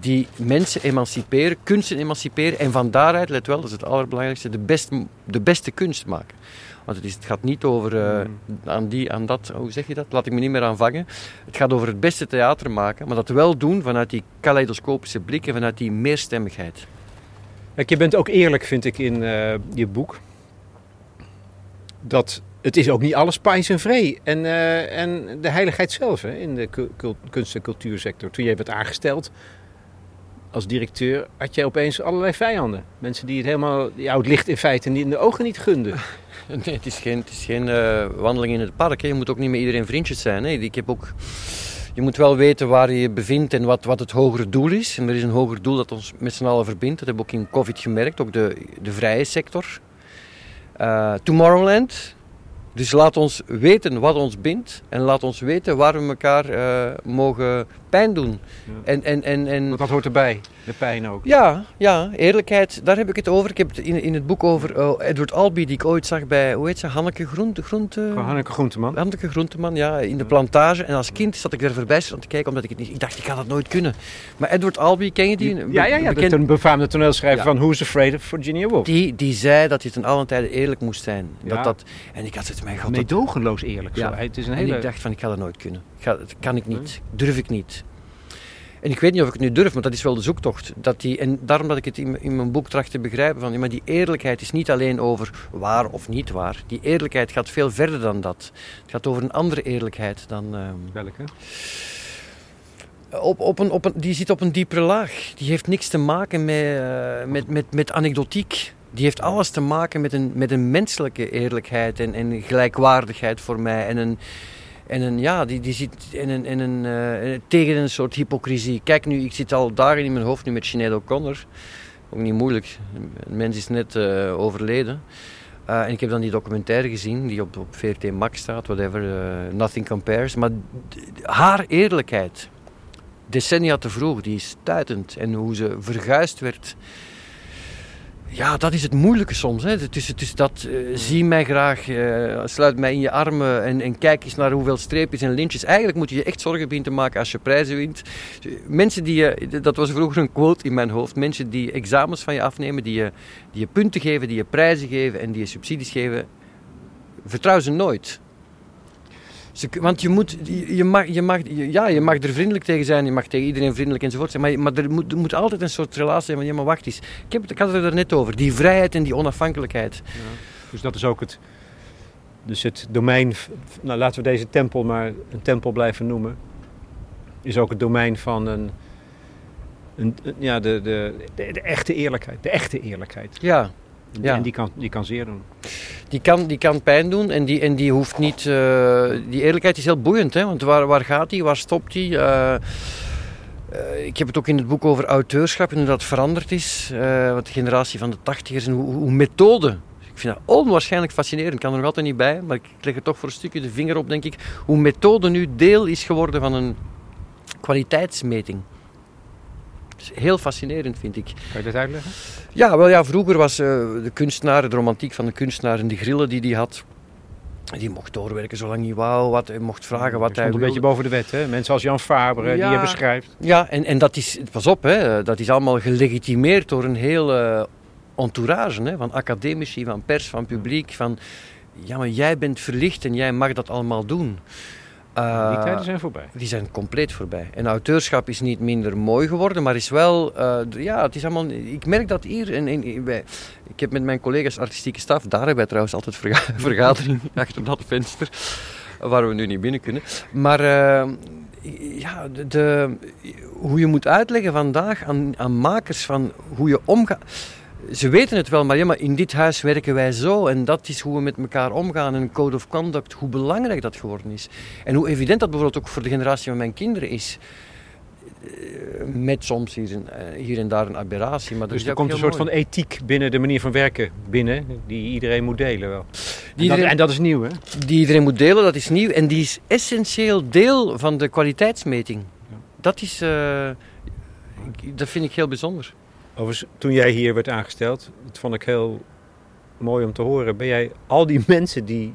die mensen emanciperen, kunsten emanciperen en van daaruit, let wel, dat is het allerbelangrijkste, de, best, de beste kunst maken. Want het, is, het gaat niet over eh, aan die, aan dat, hoe zeg je dat? Laat ik me niet meer aan vangen. Het gaat over het beste theater maken, maar dat wel doen vanuit die kaleidoscopische blik en vanuit die meerstemmigheid. Kijk, je bent ook eerlijk, vind ik, in eh, je boek. Dat het is ook niet alles pijs en vree. En, eh, en de heiligheid zelf hè, in de kunst- en cultuursector. Toen jij werd aangesteld als directeur, had jij opeens allerlei vijanden. Mensen die het helemaal, jou het licht in feite niet in de ogen niet gunden. Nee, het is geen, het is geen eh, wandeling in het park. Hè. Je moet ook niet met iedereen vriendjes zijn. Hè. Ik heb ook, je moet wel weten waar je je bevindt en wat, wat het hogere doel is. En er is een hoger doel dat ons met z'n allen verbindt. Dat hebben we ook in COVID gemerkt, ook de, de vrije sector. Eh, Tomorrowland. Dus laat ons weten wat ons bindt en laat ons weten waar we elkaar eh, mogen pijn doen. En, en, en, en, Want dat hoort erbij, de pijn ook. ja, ja, eerlijkheid, daar heb ik het over. Ik heb het in, in het boek over oh, Edward Albee, die ik ooit zag bij, hoe heet ze, Hanneke Groente... groente Hanneke Groenteman. Hanneke Groenteman, ja, in de plantage. En als kind zat ik er voorbij aan te kijken, omdat ik het niet... Ik dacht, ik ga dat nooit kunnen. Maar Edward Albee, ken je die? Een Ja, ja, ja. bekend- Een befaamde toneelschrijver Ja. van Who's Afraid of Virginia Woolf. die, die zei dat je ten allen tijde eerlijk moest zijn. Ja. Dat, dat, en ik had zoiets, mijn god, Meedogenloos eerlijk. Ja. Zo. Het is een En ik dacht van, ik ga dat nooit kunnen. Ga, dat kan ik niet. Durf ik niet. En ik weet niet of ik het nu durf, maar dat is wel de zoektocht. Dat die, en daarom dat ik het in, mijn boek tracht te begrijpen. Van, maar die eerlijkheid is niet alleen over waar of niet waar. Die eerlijkheid gaat veel verder dan dat. Het gaat over een andere eerlijkheid dan... ehm, Welke? op, op een, op een, die zit op een diepere laag. Die heeft niks te maken met, eh, met, met, met anekdotiek. Die heeft alles te maken met een, met een menselijke eerlijkheid en, en gelijkwaardigheid voor mij. En een, en een, ja, die, die zit in een, in een, eh, tegen een soort hypocrisie. Kijk nu, ik zit al dagen in mijn hoofd nu met Sinead O'Connor. Ook niet moeilijk. Een mens is net eh, overleden. Eh, en ik heb dan die documentaire gezien, die op, op VRT Max staat, whatever, Nothing Compares. Maar haar eerlijkheid, decennia te vroeg, die is stuitend. En hoe ze verguisd werd. Ja, dat is het moeilijke soms. Hè. Dus, dus dat, eh, zie mij graag, eh, sluit mij in je armen en, en kijk eens naar hoeveel streepjes en lintjes. Eigenlijk moet je je echt zorgen beginnen te maken als je prijzen wint. Mensen die je, dat was vroeger een quote in mijn hoofd, mensen die examens van je afnemen, die je, die je punten geven, die je prijzen geven en die je subsidies geven, vertrouw ze nooit. Ze- want je, moet, je, mag, je, mag, ja, je mag er vriendelijk tegen zijn, je mag tegen iedereen vriendelijk enzovoort zijn, maar, maar er, moet, er moet altijd een soort relatie zijn van, ja maar wacht eens, ik, heb ik had het er net over, die vrijheid en die onafhankelijkheid. Dus dat is ook het, dus het domein, nou laten we deze tempel maar een tempel blijven noemen, is ook het domein van een, een, een- ja, de, de, de, de echte eerlijkheid. De echte eerlijkheid. Ja, Ja. En die kan, die kan zeer doen. Die kan, die kan pijn doen en die, en die hoeft niet, eh, die eerlijkheid is heel boeiend, hè, want waar, waar gaat die, waar stopt die? Eh, eh, ik heb het ook in het boek over auteurschap en hoe dat veranderd is, wat de generatie van de tachtigers en hoe, hoe methode ik vind dat onwaarschijnlijk fascinerend. Ik kan er nog altijd niet bij, maar ik leg er toch voor een stukje de vinger op, denk ik. Hoe methode nu deel is geworden van een kwaliteitsmeting. Heel fascinerend, vind ik. Kan je dat uitleggen? Ja, wel ja, vroeger was eh, de kunstenaar, de romantiek van de kunstenaar en de grillen die hij had, die mocht doorwerken zolang hij wou, wat hij mocht vragen wat hij een beetje wilde. boven de wet, hè? Mensen als Jan Faber, die je beschrijft. Ja, en, en dat is, pas op, hè, dat is allemaal gelegitimeerd door een hele entourage, hè, van academici, van pers, van publiek, van ja, maar jij bent verlicht en jij mag dat allemaal doen. Eh, Die tijden zijn voorbij. die zijn compleet voorbij. En auteurschap is niet minder mooi geworden, maar is wel, eh, ja, het is allemaal, ik merk dat hier, en, en, wij- ik heb met mijn collega's artistieke staf, daar hebben wij trouwens altijd verga- vergadering achter dat venster, waar we nu niet binnen kunnen. Maar eh, ja, de, de- hoe je moet uitleggen vandaag aan, aan makers van hoe je omgaat. Ze weten het wel, maar, ja, maar in dit huis werken wij zo en dat is hoe we met elkaar omgaan. En een code of conduct, hoe belangrijk dat geworden is. En hoe evident dat bijvoorbeeld ook voor de generatie van mijn kinderen is. Eh, Met soms hier en, eh, hier en daar een aberratie. Maar dat Dus is er komt een soort van ethiek binnen de manier van werken binnen, die iedereen moet delen wel. En, iedereen- dat, en dat is nieuw, hè? die iedereen moet delen, dat is nieuw. En die is essentieel deel van de kwaliteitsmeting. Dat is... eh, dat vind ik heel bijzonder. Overigens, toen jij hier werd aangesteld, dat vond ik heel mooi om te horen. Ben jij al die mensen die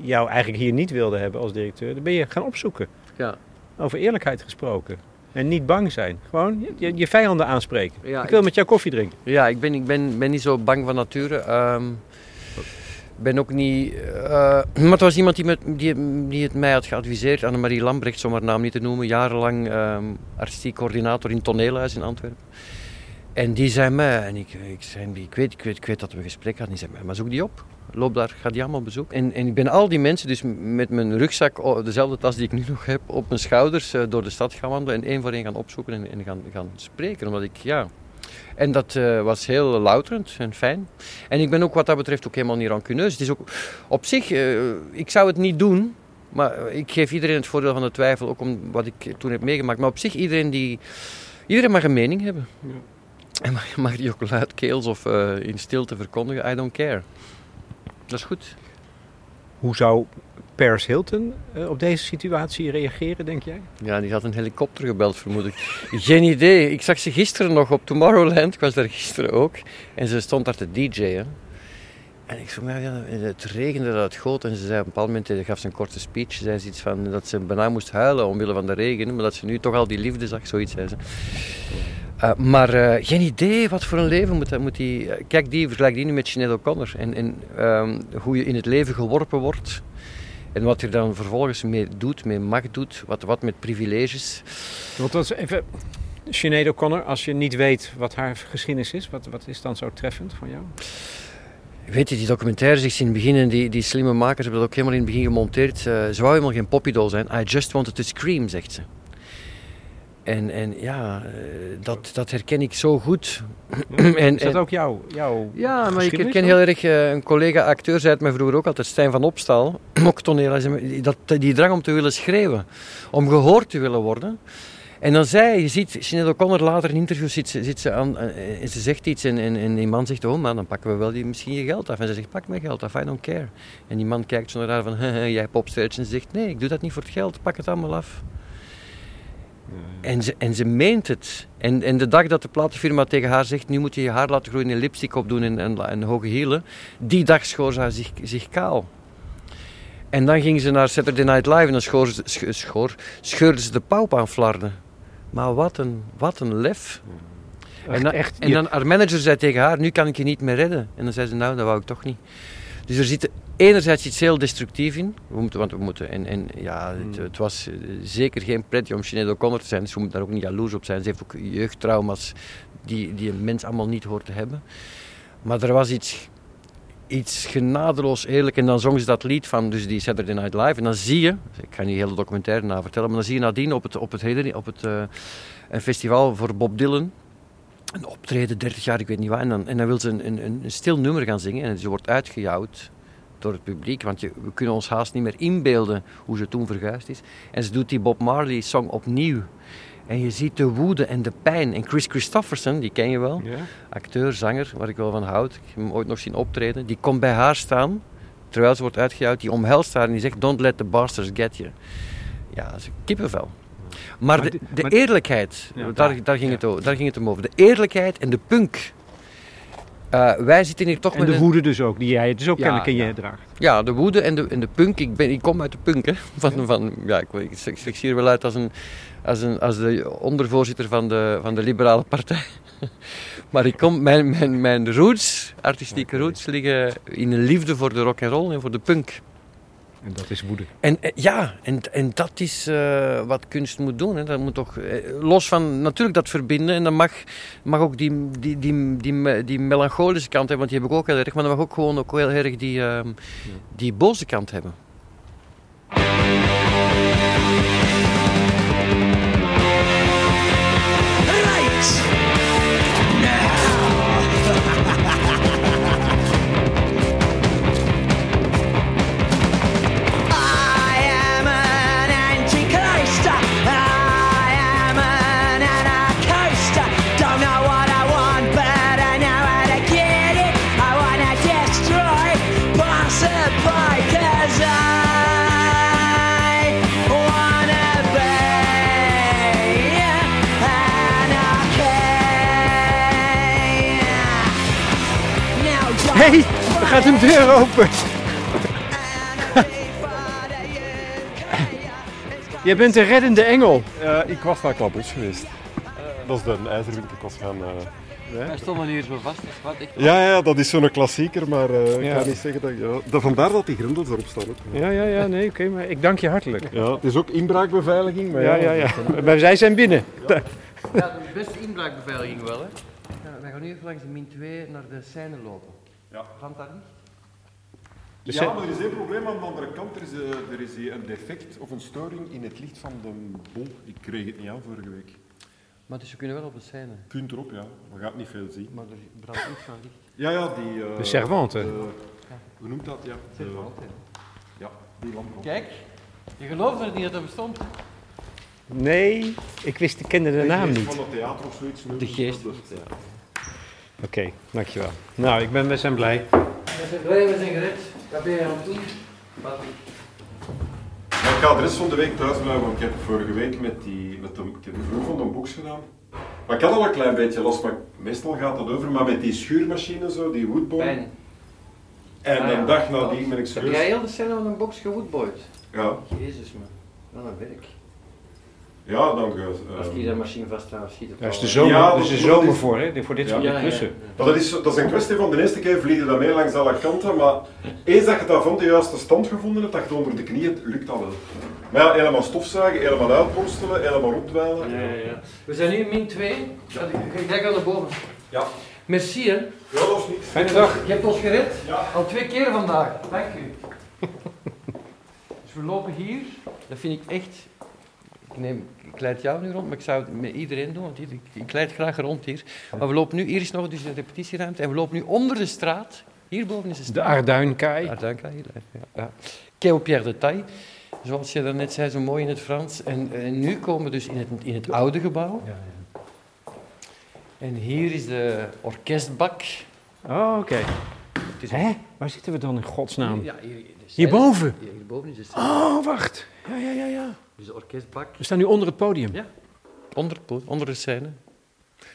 jou eigenlijk hier niet wilden hebben als directeur, dan ben je gaan opzoeken. Ja. Over eerlijkheid gesproken. En niet bang zijn. Gewoon je, je vijanden aanspreken. Ja, ik wil met jou koffie drinken. Ja, ik ben, ik ben, ben niet zo bang van nature. Ehm ben ook niet... eh, maar het was iemand die, met, die, die het mij had geadviseerd. Annemarie Lambrecht, om haar naam niet te noemen. Jarenlang ehm, artistiek coördinator in Toneelhuis in Antwerpen. En die zei mij, en ik, ik, zei, weet, dat we een gesprek hadden. Die zei mij, maar zoek die op. Loop daar, ga die allemaal bezoeken. En, en ik ben al die mensen, dus met mijn rugzak, dezelfde tas die ik nu nog heb, op mijn schouders eh, door de stad gaan wandelen. En één voor één gaan opzoeken en, gaan, gaan spreken. Omdat ik, ja... En dat eh, was heel louterend en fijn. En ik ben ook wat dat betreft ook helemaal niet rancuneus. Het is ook op zich, eh, ik zou het niet doen, maar ik geef iedereen het voordeel van de twijfel, ook om wat ik toen heb meegemaakt. Maar op zich, iedereen, die, iedereen mag een mening hebben. En mag, mag die ook luidkeels of eh, in stilte verkondigen, I don't care. Dat is goed. Hoe zou Paris Hilton eh, op deze situatie reageren, denk jij? Ja, die had een helikopter gebeld, vermoed ik. Geen idee. Ik zag ze gisteren nog op Tomorrowland. Ik was daar gisteren ook. En ze stond daar te DJ'en. En ik vroeg me, ja, het regende, dat het goot. En ze zei op een bepaald moment, eh, gaf ze een korte speech. Ze zei iets van dat ze bijna moest huilen omwille van de regen. Maar dat ze nu toch al die liefde zag, zoiets zei ze. Eh, maar eh, geen idee wat voor een leven moet, dat- moet die... eh, kijk, die, vergelijk die nu met Sinead O'Connor. En, en ehm, hoe je in het leven geworpen wordt. En wat je dan vervolgens mee doet, mee macht doet. Wat, wat met privileges. Want dat is even... Sinead O'Connor, als je niet weet wat haar geschiedenis is, wat, wat is dan zo treffend van jou? Weet je, die documentaire zegt in het begin, en die, die slimme makers hebben dat ook helemaal in het begin gemonteerd. ze wou helemaal geen poppydoll zijn. I just wanted to scream, zegt ze. En, en ja, eh, dat, dat herken ik zo goed. en, Is dat en- ook jouw, jouw ja, maar ik herken heel erg, eh, een collega-acteur zei het mij vroeger ook altijd, Stijn van Opstal, ook dat, die drang om te willen schreeuwen, om gehoord te willen worden. En dan zei je ziet, Sinead O'Connor later in een interview zit zit ze aan, eh, en ze zegt iets en, en, en die man zegt, oh man, dan pakken we wel die, misschien je geld af. En ze zegt, pak mijn geld af, I don't care. En die man kijkt zo naar haar van, jij popsterretje en ze zegt, nee, ik doe dat niet voor het geld, pak het allemaal af. En ze, en ze meent het. En, en de dag dat de platenfirma tegen haar zegt, nu moet je je haar laten groeien en lipstick opdoen en, en, en hoge hielen, die dag schoor ze haar zich, zich kaal. En dan ging ze naar Saturday Night Live en dan schoor, schoor, scheurde ze de pauw aan flarden. Maar wat een, wat een lef. En, dan, echt, en dan haar manager zei tegen haar, nu kan ik je niet meer redden. En dan zei ze, nou, dat wou ik toch niet. Dus er zit enerzijds iets heel destructief in. We moeten, want we moeten, en, en ja, het, het was eh, zeker geen pretje om Sinead O'Connor te zijn. Dus we moeten daar ook niet jaloers op zijn. Ze heeft ook jeugdtrauma's die, die een mens allemaal niet hoort te hebben. Maar er was iets, iets genadeloos eerlijk. En dan zong ze dat lied van dus die Saturday Night Live. En dan zie je, ik ga niet hele documentaire na vertellen, maar dan zie je nadien op het, op het, op het eh, een festival voor Bob Dylan een optreden, 30 jaar, ik weet niet wat. En dan, en dan wil ze een, een, een stil nummer gaan zingen en ze wordt uitgejouwd door het publiek. Want je, we kunnen ons haast niet meer inbeelden hoe ze toen verguisd is. En ze doet die Bob Marley song opnieuw. En je ziet de woede en de pijn. En Chris Christofferson, die ken je wel, Ja? acteur, zanger, waar ik wel van houd. Ik heb hem ooit nog zien optreden. Die komt bij haar staan, terwijl ze wordt uitgejouwd. Die omhelst haar en die zegt, don't let the bastards get you. Ja, dat is kippenvel. Maar, Maar de, de maar- eerlijkheid, Ja, daar, daar- ging ja. het daar ging het om over. De eerlijkheid en de punk. Eh, wij zitten hier toch En met de een- woede dus ook, die jij dus ook Ja, kennelijk in ja. je draagt. Ja, de woede en de, en de punk. Ik, ben, ik kom uit de punk, hè. Van, van, ja, ik, ik, ik, ik zie er wel uit als, een, als, een, als de ondervoorzitter van de, van de Liberale Partij. maar ik kom, mijn, mijn, mijn roots, artistieke roots, liggen in een liefde voor de rock and roll en voor de punk. En dat is woede. En eh, ja, en, en dat is eh, wat kunst moet doen. Hè. Dat moet toch, eh, los van natuurlijk dat verbinden, en dan mag, mag ook die, die, die, die, die melancholische kant hebben, want die heb ik ook heel erg, maar dan mag ook gewoon ook heel erg die, ehm, die boze kant hebben. Gaat een deur open. Jij bent een reddende engel. Eh, ik was naar Klapbos geweest. Dat is de ijzerwinkel. Ik was gaan... eh, Wij stonden hier zo vast wat. Ik... Ja, ja, dat is zo'n klassieker, maar eh, ik Ja. kan niet zeggen dat... Ja, dat vandaar dat die grendels erop staan. ook. Ja, ja, ja, nee, oké, maar ik dank je hartelijk. Ja, het is ook inbraakbeveiliging, maar Ja, ja, ja. Maar zij zijn binnen. Ja, de beste inbraakbeveiliging wel, hè. Ja, wij gaan nu even langs de min 2 naar de scène lopen. Ja. Brandt daar niet? Dus ja, maar er is één probleem aan de andere kant. Er is, eh, er is hier een defect of een storing in het licht van de bol. Ik kreeg het niet aan vorige week. Maar dus we kunnen wel op de scène. Punt erop, ja. We gaan niet veel zien. Maar er brandt niets van licht. Ja, ja, die... eh, De servante. de- hoe noemt dat? Ja, de, ja die lamp. Kijk, je gelooft het niet dat dat bestond. Nee, ik wist, ik kende de naam niet. Van het theater of zoiets. De geest. Oké, dankjewel. Nou, ik ben, we zijn blij. We zijn blij, we zijn gered. Wat ben je aan het doen? Wat? Maar ik ga de rest van de week thuis blijven, want ik heb vorige week met, die, met de, ik heb de van de box gedaan. Maar ik had al een klein beetje last, maar meestal gaat dat over. Maar met die schuurmachine zo, die woodboy. Pijn. En Ah, ja. een dag nadien ben ik Heb serieus. jij heel de scène van een box gewoodboyd? Ja, Jezus man, wat een werk. Ja, dan uh, Als die dat machine vasthoudt, schiet het Daar is de zomer, Ja, dat is de dat- zomer is- voor, hè? voor dit soort Ja, ja, klussen. ja. Maar dat is, dat is een kwestie van de eerste keer vliegen dat mee langs alle kanten, maar eens dat je dat van de juiste stand gevonden hebt, dat je het onder de knieën, lukt dat wel. Maar ja, helemaal stofzuigen, helemaal uitborstelen, helemaal opdwijlen. Ja, ja, ja. We zijn nu in min 2. Ja, Jij gaat naar boven. Ja. Merci hè. Ja, niks. Fijne dag. Je hebt ons gered. Ja. Al twee keer vandaag. Dank u. dus we lopen hier. Dat vind ik echt... Ik, neem, ik leid jou nu rond, maar ik zou het met iedereen doen, want hier, ik, ik leid graag rond hier. Maar we lopen nu, hier is nog dus een repetitieruimte, en we lopen nu onder de straat. Hierboven is de De straat. Arduinkaai. Ah, dank je. Ja, ja. Quai Pierre de Taille, zoals je daarnet zei, zo mooi in het Frans. En, en nu komen we dus in het, in het oude gebouw. En hier is de orkestbak. Oh, oké. Het Hè? Waar zitten we dan in godsnaam? Ja, hier, de scène- Hierboven? Ja, hierboven is de scène. Oh, wacht. Ja, ja, ja, ja. Dus de orkestbak. We staan nu onder het podium. Ja. onder, onder de scène.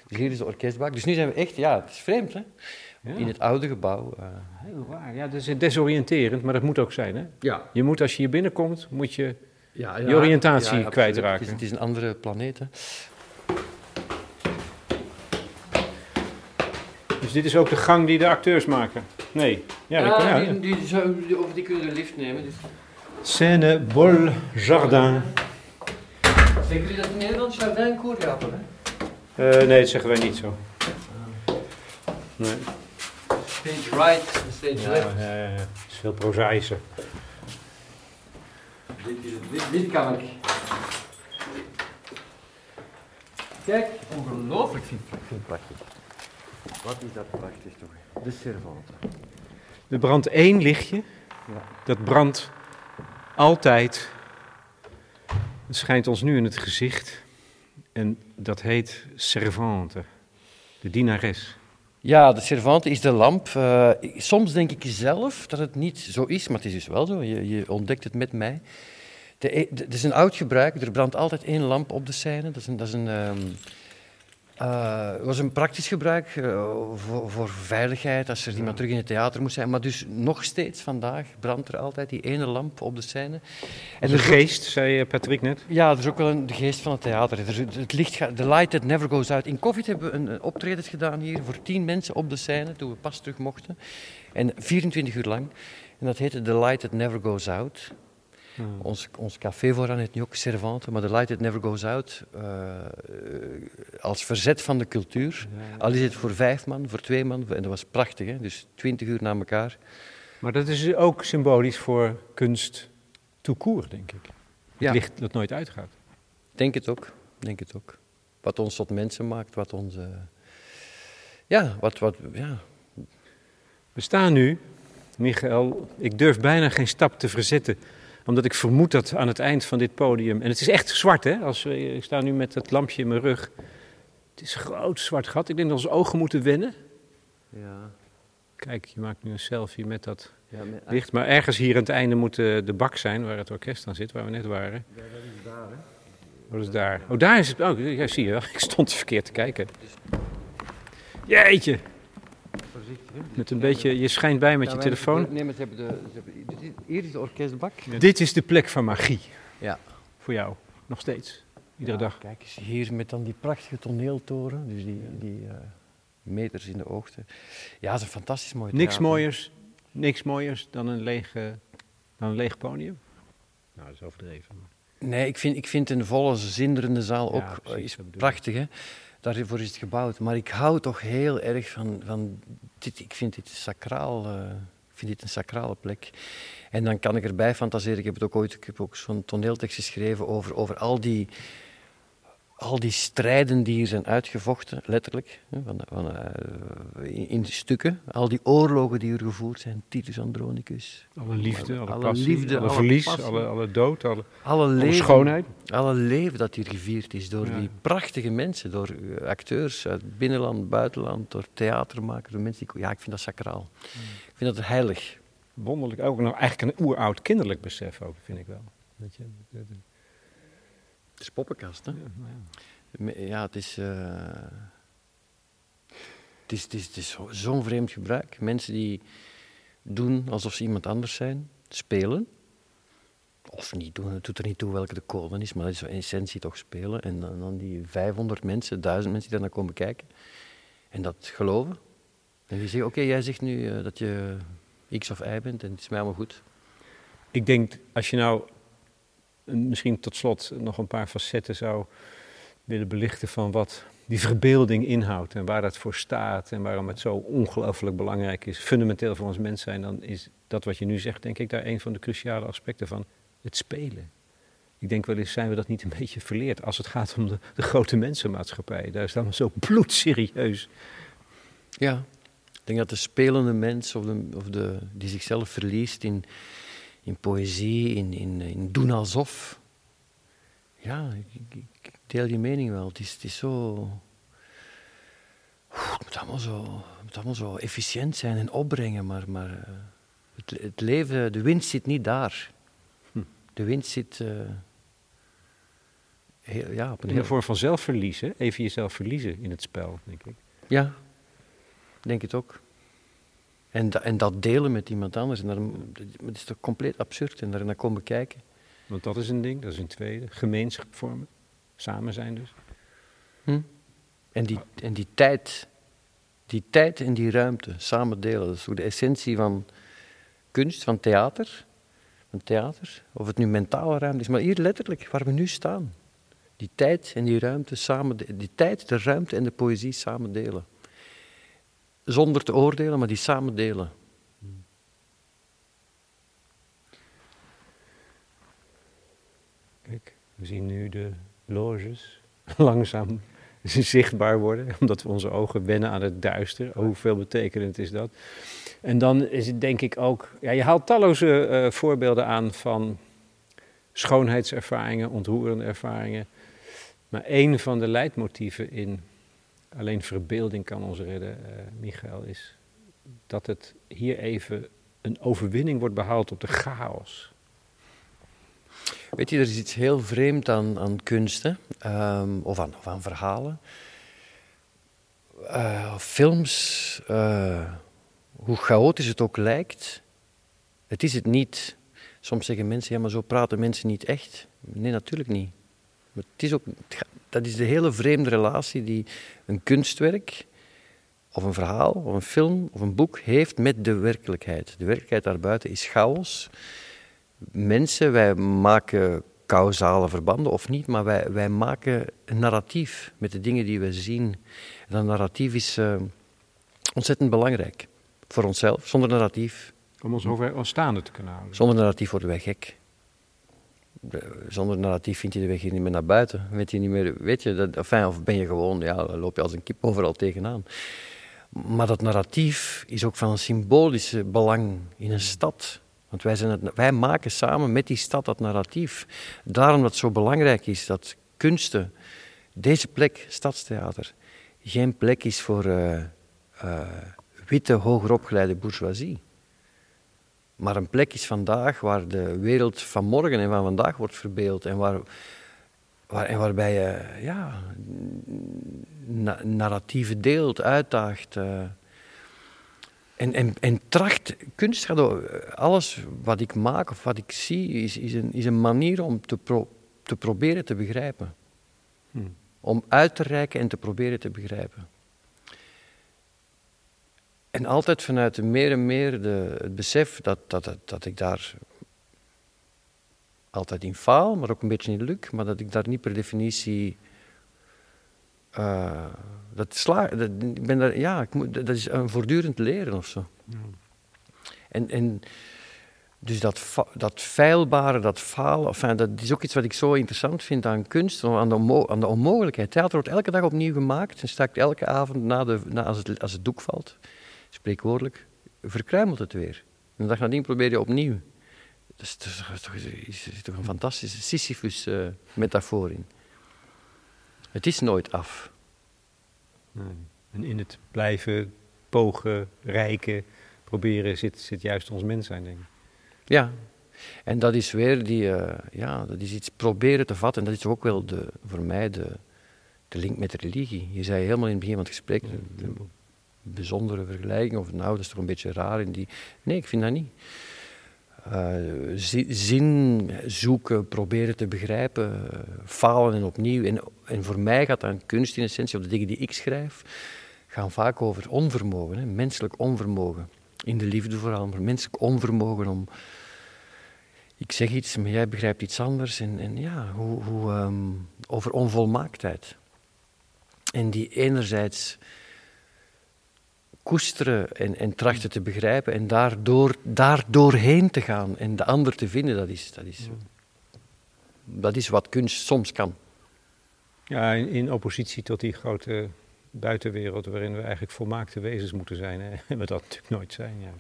Dus hier is de orkestbak. Dus nu zijn we echt, ja, het is vreemd, hè? Ja. In het oude gebouw. eh. Heel raar. Ja, dat is desoriënterend, maar dat moet ook zijn, hè? ja. Je moet, als je hier binnenkomt, moet je... Ja, Je oriëntatie kwijtraken. Het is, het is een andere planeet, hè? Dus dit is ook de gang die de acteurs maken? Nee. Ja, dat kan, ja. die, die, zou- die- of die kunnen de lift nemen. Dus. Scène Bol Jardin. Zeggen jullie dat in Nederland Jardin Koergapen, hè? Eh, nee, dat zeggen wij niet zo. Nee. Stage right en stage Ja, left. ja, ja, ja. Het is veel prozaïscher. Dit, is het- dit, dit kan ik. Kijk, ongelooflijk vind ik vind het prachtig. Wat is dat prachtig toch? De Cervante. Er brandt één lichtje. Ja. Dat brandt altijd. Het schijnt ons nu in het gezicht. En dat heet servante. De dienares. Ja, de Cervante is de lamp. Eh, soms denk ik zelf dat het niet zo is, maar het is dus wel zo. Je, je ontdekt het met mij. De, e- het is een oud gebruik. Er brandt altijd één lamp op de scène. Dat is een, dat is een, ehm, eh, het was een praktisch gebruik eh, voor, voor veiligheid als er iemand terug in het theater moest zijn. Maar dus nog steeds vandaag brandt er altijd die ene lamp op de scène. En de ook- geest, zei eh, Patrick net. ja, er is ook wel een, de geest van het theater. Er, het licht gaat, the light that never goes out. In COVID hebben we een, een optreden gedaan hier voor tien mensen op de scène, toen we pas terug mochten. En 24 uur lang. En dat heette The Light That Never Goes Out. Ons, ons café vooraan heet nu ook Servante, maar The Light That Never Goes Out eh, eh, als verzet van de cultuur. Al is het voor vijf man, voor twee man, en dat was prachtig, hè? dus 20 uur na elkaar. Maar dat is ook symbolisch voor kunst tout court, denk ik. Het Ja. licht dat nooit uitgaat. Denk het ook, denk het ook. Wat ons tot mensen maakt, wat ons... eh, ja, wat, wat, ja, We staan nu, Michael, ik durf bijna geen stap te verzetten. Omdat ik vermoed dat aan het eind van dit podium... En het is echt zwart, hè? Als we, ik sta nu met het lampje in mijn rug. Het is een groot zwart gat. Ik denk dat onze ogen moeten wennen. ja, Kijk, je maakt nu een selfie met dat ja, licht. Maar ergens hier aan het einde moet eh, de bak zijn waar het orkest aan zit, waar we net waren. Wat is daar? Oh, daar is het. Oh, ja, zie je wel. Ik stond verkeerd te kijken. Jeetje. Met een beetje, je schijnt bij met je wij- telefoon. Nee, maar ze hebben de, hier is de orkestbak. Dit is de plek van magie. Ja. Voor jou. Nog steeds. Iedere Ja, dag. Kijk eens hier met dan die prachtige toneeltoren, dus die, die eh, meters in de hoogte. Ja, dat is een fantastisch mooi Niks mooiers, niks mooiers dan een leeg, eh, dan een leeg podium. Nou, dat is overdreven. maar- Nee, ik vind, ik vind een volle, zinderende zaal ook Ja, eh, precies, is prachtig. Hè? Daarvoor is het gebouwd. Maar ik hou toch heel erg van, van dit. Ik vind dit sacraal. eh, ik vind dit een sacrale plek. En dan kan ik erbij fantaseren. Ik heb het ook ooit, ik heb ook zo'n toneeltekst geschreven over, over al die. Al die strijden die hier zijn uitgevochten, letterlijk, van, van, eh, in, stukken. Al die oorlogen die hier gevoerd zijn, Titus Andronicus. Alle liefde, alle, Alle passie, liefde, alle alle verlies, passie. alle, alle dood, alle, Alle leven, schoonheid. alle leven dat hier gevierd is door Ja. die prachtige mensen, door eh, acteurs uit binnenland, buitenland, door theatermakers, door mensen die... Ja, ik vind dat sacraal. Ik vind dat heilig. Wonderlijk. Ook nog eigenlijk een oeroud kinderlijk besef ook, vind ik wel. Dat je, dat- is poppenkast, hè? ja, nou ja. Het is... eh, het is, het is, het is zo- zo'n vreemd gebruik. Mensen die doen alsof ze iemand anders zijn, spelen. Of niet doen, het doet er niet toe welke de code is, maar dat is in essentie toch spelen. En dan, dan die 500 mensen, 1000 mensen die daar naar komen kijken. En dat geloven. En die zeggen, oké, jij zegt nu eh, dat je X of Y bent en het is mij allemaal goed. Ik denk, als je nou misschien tot slot nog een paar facetten zou willen belichten van wat die verbeelding inhoudt en waar dat voor staat en waarom het zo ongelooflijk belangrijk is, fundamenteel voor ons mens zijn, dan is dat wat je nu zegt, denk ik, daar een van de cruciale aspecten van het spelen. Ik denk wel eens zijn we dat niet een beetje verleerd als het gaat om de, de grote mensenmaatschappij. Daar is allemaal zo bloedserieus. Ja, ik denk dat de spelende mens of de, of de, die zichzelf verliest in, in poëzie, in, in, in doen alsof. Ja, ik, deel die mening wel. Het is, het is zo. Het moet allemaal zo, het moet allemaal zo efficiënt zijn en opbrengen, maar, maar eh, het, het leven, de winst zit niet daar. De winst zit. eh, heel, ja, op een In een vorm van zelfverlies, hè? Even jezelf verliezen in het spel, denk ik. Ja, denk het ook. En, da- en dat delen met iemand anders, en dat is toch compleet absurd en daar naar komen kijken. Want dat is een ding, dat is een tweede. Gemeenschap vormen. Samen zijn dus. Hm? En, die, en die tijd, die tijd en die ruimte samen delen, dat is ook de essentie van kunst, van theater. Van theater, of het nu mentale ruimte is, maar hier letterlijk, waar we nu staan. Die tijd en die ruimte samen, die tijd, de ruimte en de poëzie samen delen. Zonder te oordelen, maar die samen delen. Kijk, we zien nu de loges langzaam zichtbaar worden, omdat we onze ogen wennen aan het duister. Oh, hoeveel betekenend is dat? En dan is het denk ik ook, ja, je haalt talloze eh, voorbeelden aan van schoonheidservaringen, ontroerende ervaringen. Maar één van de leidmotieven in alleen verbeelding kan ons redden, eh Michael, is dat het hier even een overwinning wordt behaald op de chaos. Weet je, er is iets heel vreemd aan, aan kunst, hè? Ehm, of, aan, of aan verhalen. Eh, films, eh, hoe chaotisch het ook lijkt, het is het niet. Soms zeggen mensen, ja, maar zo praten mensen niet echt. Nee, natuurlijk niet. Maar het is ook, dat is de hele vreemde relatie die een kunstwerk, of een verhaal, of een film, of een boek heeft met de werkelijkheid. De werkelijkheid daarbuiten is chaos mensen, wij maken causale verbanden of niet, maar wij, wij maken een narratief met de dingen die we zien. En dat narratief is eh, ontzettend belangrijk voor onszelf. Zonder narratief, Om ons over staande te kunnen houden. zonder narratief worden wij gek. De- Zonder narratief vind je de weg hier niet meer naar buiten. Weet je niet meer, weet je, dat, enfin, of ben je gewoon, ja, loop je als een kip overal tegenaan. Maar dat narratief is ook van symbolische belang in een stad. Want wij, zijn het, wij maken samen met die stad dat narratief. Daarom dat het zo belangrijk is dat kunsten, deze plek, Stadstheater, geen plek is voor eh, eh, witte, hogeropgeleide bourgeoisie. Maar een plek is vandaag waar de wereld van morgen en van vandaag wordt verbeeld. En, waar, waar, en waarbij je ja, na- narratieven deelt, uitdaagt. eh. en, en, en tracht, kunst gaat over, alles wat ik maak of wat ik zie, is, is, een, is een manier om te, pro- te proberen te begrijpen. Hmm. Om uit te reiken en te proberen te begrijpen. En altijd vanuit de meer en meer de, het besef dat, dat, dat, dat ik daar altijd in faal, maar ook een beetje in lukt, maar dat ik daar niet per definitie. eh, dat sla, dat, ik ben daar, ja, ik moet, dat is een voortdurend leren of zo. En, en dus dat, dat feilbare, dat falen, enfin, dat is ook iets wat ik zo interessant vind aan kunst, aan de, aan de onmogelijkheid. Theater wordt elke dag opnieuw gemaakt en staat elke avond na de, na, als, het, als het doek valt, spreekwoordelijk, verkruimelt het weer. En de dag nadien probeer je opnieuw. Dat is, toch, is, is toch een fantastische Sisyphus-metafoor in. Het is nooit af. Nee. En in het blijven pogen, rijken, proberen zit, zit juist ons mens zijn, denk ik. Ja, en dat is weer die, eh, ja, dat is iets proberen te vatten. En dat is ook wel de, voor mij de, de link met de religie. Je zei helemaal in het begin van het gesprek, bijzondere vergelijking, of nou, dat is toch een beetje raar in die... Nee, ik vind dat niet. Zi- zin zoeken, proberen te begrijpen, falen en opnieuw. En, en voor mij gaat dan kunst in essentie, of de dingen die ik schrijf, gaan vaak over onvermogen, hè, menselijk onvermogen. In de liefde vooral, maar menselijk onvermogen om... Ik zeg iets, maar jij begrijpt iets anders. En, en ja, hoe, hoe, ehm, over onvolmaaktheid. En die enerzijds koesteren en, en trachten te begrijpen en daardoor, daar doorheen te gaan en de ander te vinden, dat is, dat is, dat is wat kunst soms kan. Ja, in, in oppositie tot die grote buitenwereld waarin we eigenlijk volmaakte wezens moeten zijn. Hè? En we dat natuurlijk nooit zijn. Ja.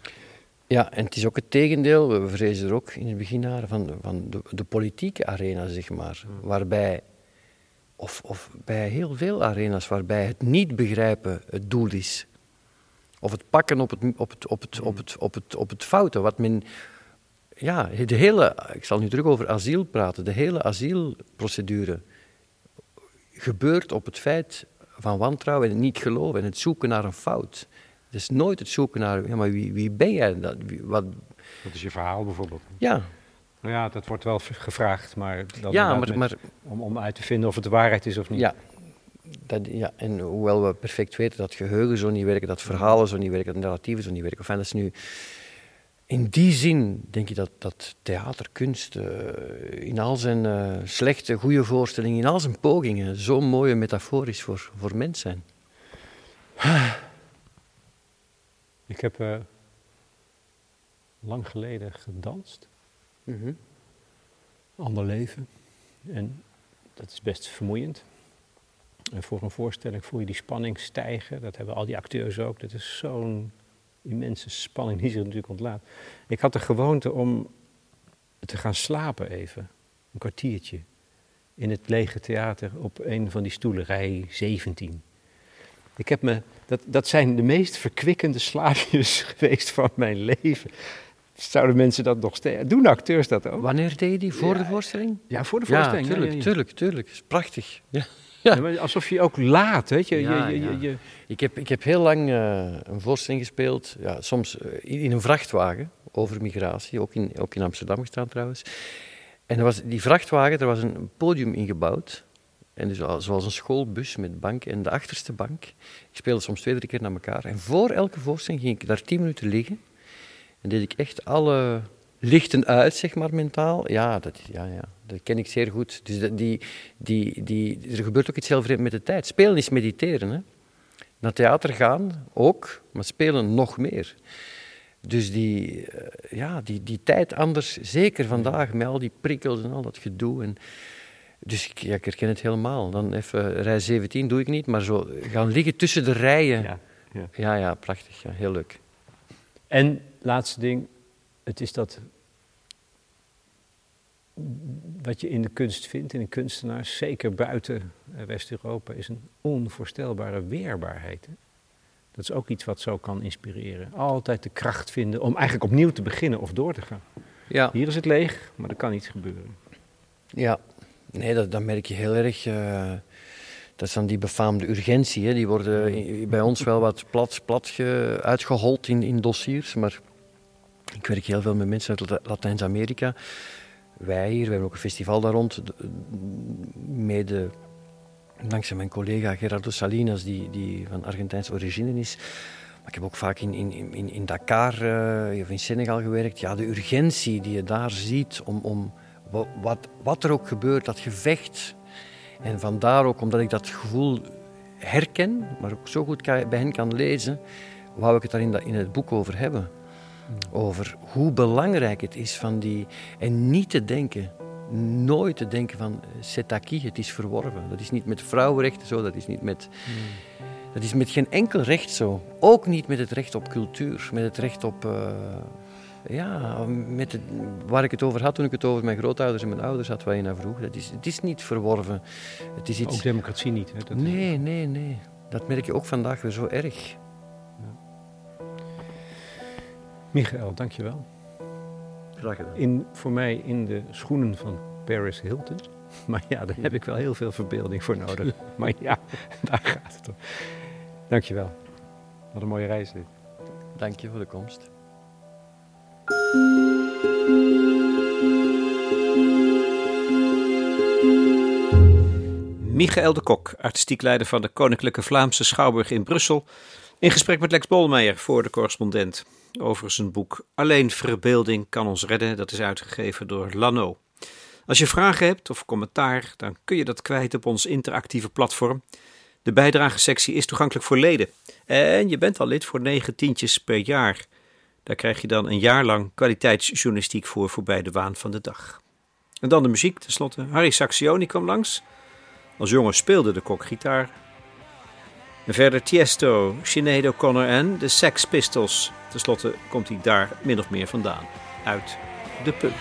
Ja, en het is ook het tegendeel, we vrezen er ook in het beginjaren van, van de, de politieke arena, zeg maar, waarbij, of, of bij heel veel arena's, waarbij het niet begrijpen het doel is. Of het pakken op het, op het, op het, op het, op het, op het foute, wat men... Ja, de hele, ik zal nu terug over asiel praten, de hele asielprocedure gebeurt op het feit van wantrouwen en het niet geloven en het zoeken naar een fout. Het is nooit het zoeken naar, ja, maar wie, wie ben jij? Dat, wie- wat, Dat is je verhaal bijvoorbeeld. ja, Nou ja, dat wordt wel gevraagd, maar, dan ja, maar, met- maar om, om uit te vinden of het de waarheid is of niet. Ja, dat, ja, en hoewel we perfect weten dat geheugen zo niet werken, dat verhalen zo niet werken, dat narratieven zo niet werken. Enfin, dat is nu, in die zin denk ik dat, dat theaterkunst eh, in al zijn eh, slechte, goede voorstellingen, in al zijn pogingen, zo'n mooie metafoor is voor, voor mens zijn. Ik heb eh, lang geleden gedanst, ander leven. En dat is best vermoeiend. En voor een voorstelling voel je die spanning stijgen. Dat hebben al die acteurs ook. Dat is zo'n immense spanning die zich natuurlijk ontlaat. Ik had de gewoonte om te gaan slapen even. Een kwartiertje. In het lege theater op een van die stoelen, rij 17. Ik heb me, dat, dat zijn de meest verkwikkende slaapjes geweest van mijn leven. Zouden mensen dat nog steeds... Doen acteurs dat ook? Wanneer deed je die? Voor Ja, de voorstelling? Ja, voor de voorstelling. ja, tuurlijk, ja. tuurlijk, tuurlijk. is prachtig. Ja. Ja, alsof je ook laat, weet je. Ja, je, je, Ik heb, ik heb heel lang eh, een voorstelling gespeeld, ja, soms eh, in, een vrachtwagen over migratie, ook in, ook in Amsterdam gestaan trouwens. En er was, die vrachtwagen, er was een podium ingebouwd. En dus al- zoals een schoolbus met bank en de achterste bank. Ik speelde soms twee, drie keer naar elkaar. En voor elke voorstelling ging ik daar tien minuten liggen. En deed ik echt alle lichten uit, zeg maar, mentaal. Ja, dat, ja, ja, dat ken ik zeer goed. Dus dat, die, die, die, er gebeurt ook iets heel vreemd met de tijd. Spelen is mediteren, hè. Naar theater gaan ook, maar spelen nog meer. Dus die, eh, ja, die, die tijd anders, zeker vandaag met al die prikkels en al dat gedoe. En, dus ik, ja, ik herken het helemaal. Dan even rij 17 doe ik niet, maar zo gaan liggen tussen de rijen. ja, ja. ja, ja prachtig. Ja, heel leuk. En laatste ding, het is dat wat je in de kunst vindt, in een kunstenaar, zeker buiten eh, West-Europa, is een onvoorstelbare weerbaarheid. Hè? Dat is ook iets wat zo kan inspireren. Altijd de kracht vinden om eigenlijk opnieuw te beginnen of door te gaan. Ja, Hier is het leeg, maar er kan iets gebeuren. ja. nee, dat, dat merk je heel erg. eh, dat is dan die befaamde urgentie. Hè. Die worden bij ons wel wat plat, plat ge- uitgehold in, in dossiers. Maar ik werk heel veel met mensen uit Latijns-Amerika. Wij hier, we hebben ook een festival daar rond. de- Mede dankzij mijn collega Gerardo Salinas, die, die van Argentijnse origine is. Maar ik heb ook vaak in, in, in, in Dakar eh, of in Senegal gewerkt. Ja, de urgentie die je daar ziet om, om wa- wat, wat er ook gebeurt, dat gevecht. En vandaar ook, omdat ik dat gevoel herken, maar ook zo goed kan- bij hen kan lezen, wou ik het daar in, in het boek over hebben. Over hoe belangrijk het is van die... En niet te denken, nooit te denken van eh, c'est acquis, het is verworven. Dat is niet met vrouwenrechten zo, dat is niet met... Dat is met geen enkel recht zo. Ook niet met het recht op cultuur, met het recht op... eh, ja, met het, waar ik het over had toen ik het over mijn grootouders en mijn ouders had, waar je naar vroeg. Dat is, het is niet verworven. Het is iets... Ook democratie niet. Hè? Dat Nee, nee, nee. Dat merk je ook vandaag weer zo erg. Michael, dankjewel. Graag gedaan. In, voor mij in de schoenen van Paris Hilton. Maar ja, daar heb ik wel heel veel verbeelding voor nodig. Maar ja, daar gaat het om. Dankjewel. Wat een mooie reis dit. Dank je voor de komst. Michael de Kok, artistiek leider van de Koninklijke Vlaamse Schouwburg in Brussel, in gesprek met Lex Bolmeijer voor de correspondent over zijn boek Alleen verbeelding kan ons redden. Dat is uitgegeven door Lano. Als je vragen hebt of commentaar, dan kun je dat kwijt op ons interactieve platform. De bijdragesectie is toegankelijk voor leden. En je bent al lid voor negen tientjes per jaar. Daar krijg je dan een jaar lang kwaliteitsjournalistiek voor voorbij de waan van de dag. En dan de muziek, tenslotte. Harry Saxioni kwam langs. Als jongen speelde de kok gitaar. Verder Tiesto, Sinead O'Connor en de Sex Pistols. Ten slotte komt hij daar min of meer vandaan. Uit de punk.